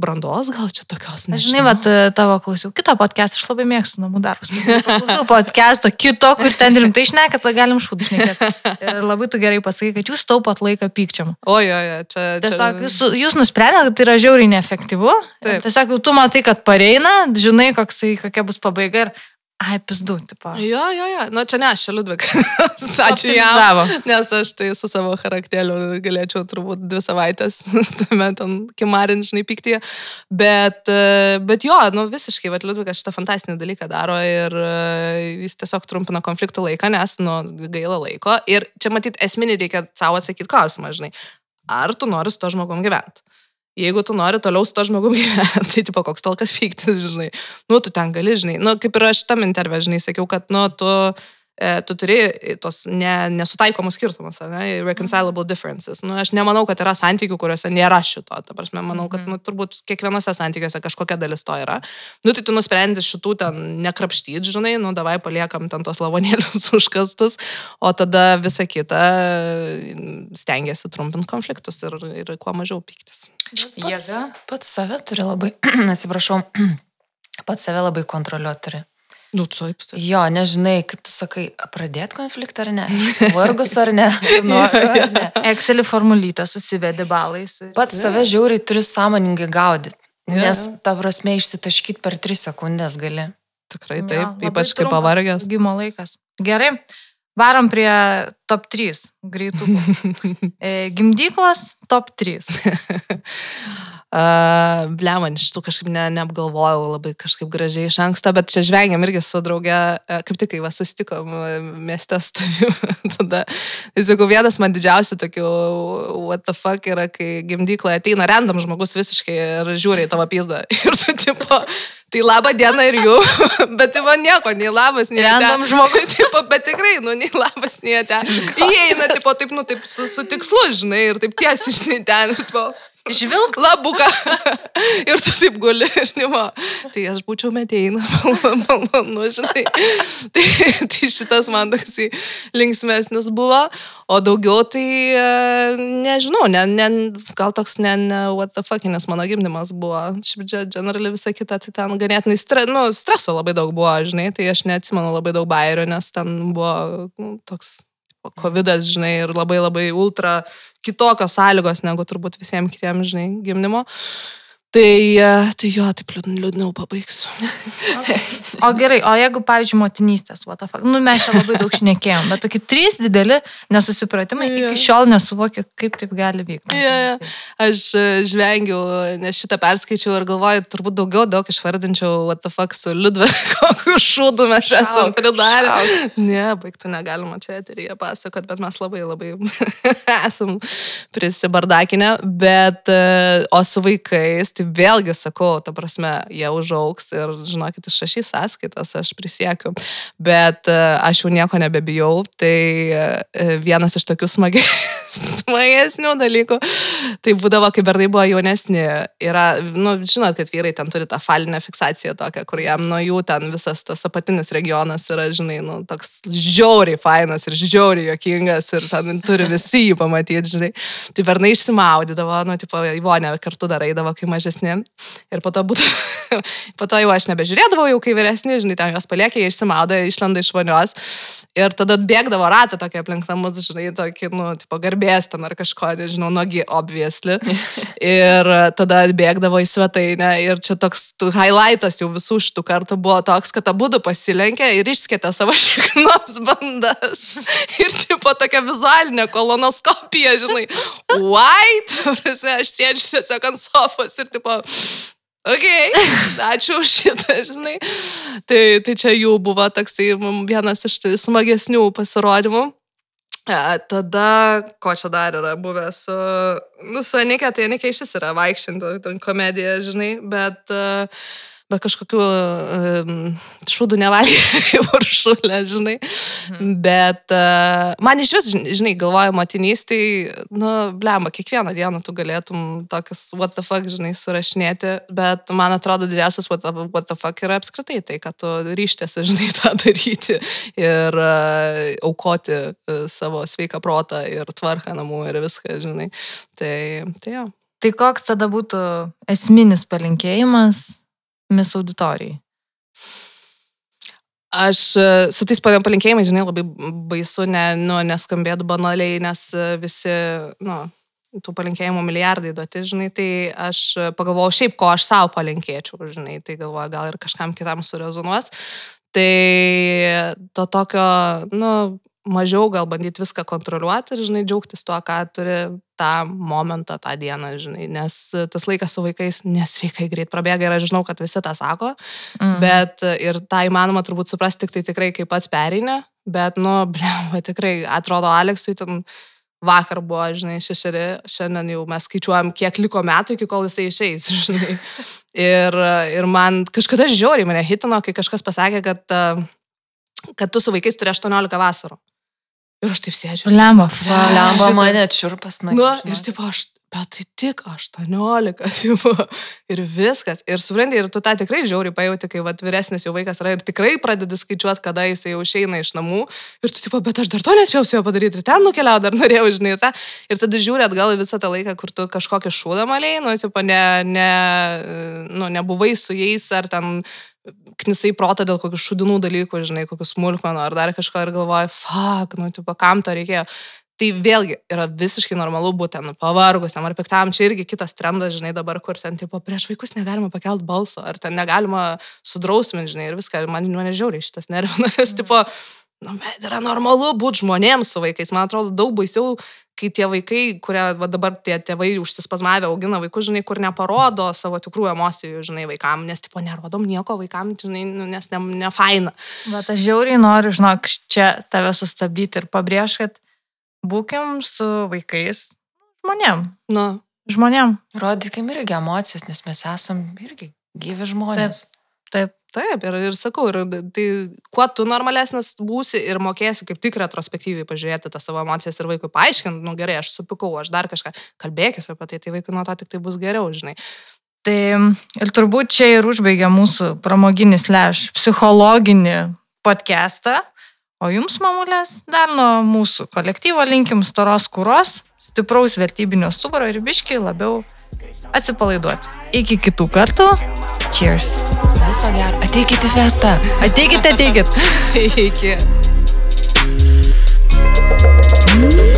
brandos gal čia tokios, nežinau. Žinai, vat, tavo klausiau kitą podcastą, aš labai mėgstu namų darbus. Klausiau podcast'o kito, kur ten rimtai šneka, tada galim šūdų šnekėti. Ir labai tu gerai pasakai, kad jūs taupot laiką pykčiam. Oi, čia. Tiesiog jūs, jūs nusprendėte, kad tai yra žiauriai neefektyvu. Taip. Tiesiog jau tu matai, kad pareina, žinai, koksai, kokia bus pabaiga ir Ai, pizdu, tipo. Jo, jo, jo. Nu, čia ne aš, čia Liudvik. [LAUGHS] Ačiū jam. Nes aš tai su savo charakteriu galėčiau turbūt dvi savaitės [LAUGHS] tame ten kimarin, žinai, piktyje. Bet, e, bet jo, nu visiškai, bet Liudvikas šitą fantastinį dalyką daro ir e, jis tiesiog trumpina konfliktų laiką, nes, nu, gaila laiko. Ir čia matyt esminį reikia savo atsakyti klausimą, žinai. Ar tu nori su to žmogum gyventi? Jeigu tu nori toliau su to žmogumi [LAUGHS] gyventi, tai tipo koks tolkas pyktis, žinai. Nu, tu ten gali, žinai. Nu, kaip ir aš tam interve, žinai, sakiau, kad, nu, tu tu turi tos ne, nesutaikomus skirtumus, ne, irreconcilable differences. Nu, aš nemanau, kad yra santykių, kuriuose nėra šito. Ta prasme, manau, kad mhm. nu, turbūt kiekvienose santykiuose kažkokia dalis to yra. Nu, tai tu nusprendi šitų ten nekrapštyti, žinai, nu, davai paliekam ten tos lavonėlius [LAUGHS] užkastus, o tada visa kita stengiasi trumpinti konfliktus ir, ir kuo mažiau pyktis. Pats, pats save turi labai, [CLEARS THROAT] atsiprašau, [CLEARS THROAT] pats save labai kontroliuoti turi. Nu, taip, taip. Jo, nežinai, kaip tu sakai, pradėti konfliktą ar ne, vargus ar ne. [LAUGHS] Nu, ne. Excelį formulytę susivedi balais. Pats ja. save žiauriai turi sąmoningai gaudyti, ja. nes ta prasme išsitaškyti per 3 sekundės gali. Tikrai taip, ja, ypač kai pavargęs. Gimo laikas. Gerai, varom prie top 3 greitų. [LAUGHS] E, gimdyklos top 3. Uh, ble, man iš tų kažkaip ne, neapgalvojau labai kažkaip gražiai iš anksto, bet čia žvengiam irgi su drauge, kaip tik kai vas susitikom mieste studiju, [LAUGHS] tada, tai sakau, vienas man didžiausių tokių what the fuck yra, kai gimdykloje ateina random žmogus visiškai ir žiūri į tavo pizdą [LAUGHS] ir tu tipo, tai laba diena ir jų, [LAUGHS] bet tai man nieko, nei labas, nei random žmogus, [LAUGHS] tipo, bet tikrai, nu, nei labas, nei ten. Įeina, tipo, taip, nu, taip su, su tikslu, žinai, ir taip tiesiai, žinai, ten, ir tipo, Žvilg labuką. ir tu taip guli ir nimo. Tai aš būčiau meteina, [LAUGHS] malonu, žinai. tai, tai šitas man toksai linksmesnis buvo. O daugiau tai e, nežinau, ne, ne, gal toks ne, ne what the fuck, nes mano gimdymas buvo. Šiaip generaliai visa kita, tai ten ganėtinai stre, nu, streso labai daug buvo, žinai. Tai aš neatsimenu labai daug bairių, nes ten buvo nu, toks COVID, žinai, ir labai labai ultra kitokios sąlygos negu turbūt visiems kitiems, žinai, gimdymo. Tai, e, tai jo, taip liūdniau pabaigsiu. O gerai, o jeigu, pavyzdžiui, motinystės, what the fuck, nu mes čia labai daug šnekėjom, bet tokie trys dideli nesusipratimai, yeah. iki šiol nesuvokiu, kaip taip gali vykti. Yeah, yeah. Aš e, žvengiau, nes šitą perskaičiau ir galvoju, turbūt daugiau daug išvardinčiau, what the fuck su Liudve, [LAUGHS] kokiu šūdu mes šauk, esam pridarę. Šauk. Ne, baigtų negalima čia eteryje pasakot, bet mes labai labai [LAUGHS] esam prisibardakinę, bet e, o su vaikais, tai vėlgi sakau, ta prasme, jie užauks ir, žinokit, išrašys sąskaitas, aš prisiekiu, bet e, aš jau nieko nebebijau, tai e, vienas iš tokių smagi, [LAUGHS] smagesnių dalykų, tai būdavo, kai bernai buvo jaunesni, yra, nu, žinot, kad vyrai ten turi tą falinę fiksaciją tokią, kur jam nuo jų ten visas tas apatinis regionas yra, žinai, nu, toks žiauriai fainas ir žiauriai jokingas ir ten turi visi jį pamatyti, žinai. Tai bernai išsimaudydavo, nu, tipo, Ivonė kartu dar eidavo, kai mažesni mažesni. Ir po to, būtų, [LAUGHS] po to jau aš nebežiūrėdavau, jau kai vyresni, žinai, ten juos paliekė, jie išsimaudo, išlenda iš vonios. Ir tada bėgdavo ratą tokia aplink namus, žinai, tokį, nu, tipo garbės ten ar kažko, nežinau, nogi obviesli. [LAUGHS] ir tada bėgdavo į svetainę. Ir čia toks highlightas jau visų šitų kartų buvo toks, kad abu pasilenkė ir išskėtė savo [LAUGHS] šiknos bandas. ir tipo tokia vizualinė kolonoskopija, žinai, white, aš sėdžiu tiesiog ant sofos ir tipo, Ok, ačiū už šitą, žinai. Tai, tai čia jų buvo toksai vienas iš tai smagesnių pasirodymų. E, tada, ko čia dar yra buvę su, nu, su Anikė, tai Anikė iš vis yra vaikščianti, ten komedija, žinai, bet, e, bet kažkokių um, šūdų nevalgė [LAUGHS] kaip uršulė, žinai. Mhm. Bet uh, man iš vis, žinai, galvoju, motinystai, nu, blemba, kiekvieną dieną tu galėtum tokius what the fuck, žinai, surašinėti, bet man atrodo didžiausias what the, what the fuck yra apskritai tai, kad tu ryštėsi, žinai, [LAUGHS] tą daryti ir uh, aukoti uh, savo sveiką protą ir tvarką namų ir viską, žinai. Tai, tai jo. Tai koks tada būtų esminis palinkėjimas mis auditorijai? Aš e, su tais palinkėjimais, žinai, labai baisu ne, nu, neskambėtų banaliai, nes e, visi, nu, tų palinkėjimų milijardai duoti, žinai, tai aš pagalvojau šiaip, ko aš savo palinkėčiau, žinai, tai galvoju, gal ir kažkam kitam surezonuos. Tai to tokio, nu, mažiau gal bandyti viską kontroliuoti ir, žinai, džiaugtis tuo, ką turi tą momentą, tą dieną, žinai, nes tas laikas su vaikais nesveikai greit prabėga ir aš žinau, kad visi tą sako, mm. bet ir tą įmanoma turbūt suprasti tik tai tikrai kaip pats pereinė, bet, nu, [LAUGHS] blem, tikrai atrodo Aleksui ten vakar buvo, žinai, šešeri, šiandien jau mes skaičiuojam, kiek liko metų iki kol jisai išeis, [LAUGHS] žinai. Ir, ir man kažkada žiauriai mane hitino, kai kažkas pasakė, kad, kad tu su vaikais turi 18 vasarų. Ir aš taip sėdžiu. Lemba, lemba mane atširpas, na. Nu, ir taip aš, bet tai tik 18, jau. [LAUGHS] Ir viskas. Ir supranti, ir tu tą tikrai žiauriai pajauti, kai vat, vyresnis jau vaikas yra ir tikrai pradedi skaičiuoti, kada jis jau išeina iš namų. Ir tu, tipo, bet aš dar to nespėjau su juo padaryti, ir ten nukeliau, dar norėjau, žinai, ir, ta, ir tada žiūri atgal į visą tą laiką, kur tu kažkokį šūdą maliai, nu, tipo, ne, ne, nu, nebuvai su jais, ar ten knisai protą dėl kokių šudinų dalykų, žinai, kokių smulkmenų ar dar kažko ir galvoji, fuck, nu, tipo, kam to reikėjo. Tai vėlgi yra visiškai normalu būti ten pavargusiam ar piktam, čia irgi kitas trendas, žinai, dabar, kur ten, tipo, prieš vaikus negalima pakelti balso, ar ten negalima sudrausminti, žinai, ir viską, man, man nežiauriai šitas nervina, nes, tipo, nu, bet yra normalu būti žmonėms su vaikais, man atrodo, daug baisiau kai tie vaikai, kurie va, dabar tie tėvai užsispazmavę augina vaikus, žinai, kur neparodo savo tikrų emocijų, žinai, vaikam, nes, tipo, nerodom nieko vaikam, žinai, nu, nes ne, ne faina. Bet aš žiauriai noriu, žinok, čia tave sustabdyti ir pabrėž, kad būkim su vaikais žmonėm. Nu. Žmonėm. Rodykim irgi emocijas, nes mes esam irgi gyvi žmonės. Taip. Taip. Taip, ir, ir sakau, ir, tai kuo tu normalesnis būsi ir mokėsi kaip tik retrospektyviai pažiūrėti tą savo emocijas ir vaikui paaiškinti, nu gerai, aš supikau, aš dar kažką, kalbėkis apie tai, tai vaikui nuo to tik tai bus geriau, žinai. Tai ir turbūt čia ir užbaigia mūsų pramoginis leš psichologinį podcastą, o jums, mamulės, dar nuo mūsų kolektyvo linkim storos kūros, stipraus vertybinio stuburo ir biškiai labiau atsipalaiduoti. Iki kitų kartų. Cheers. Viso gero. Ateikit į festą. Ateikit, ateikit. [LAUGHS] Iki. Mm.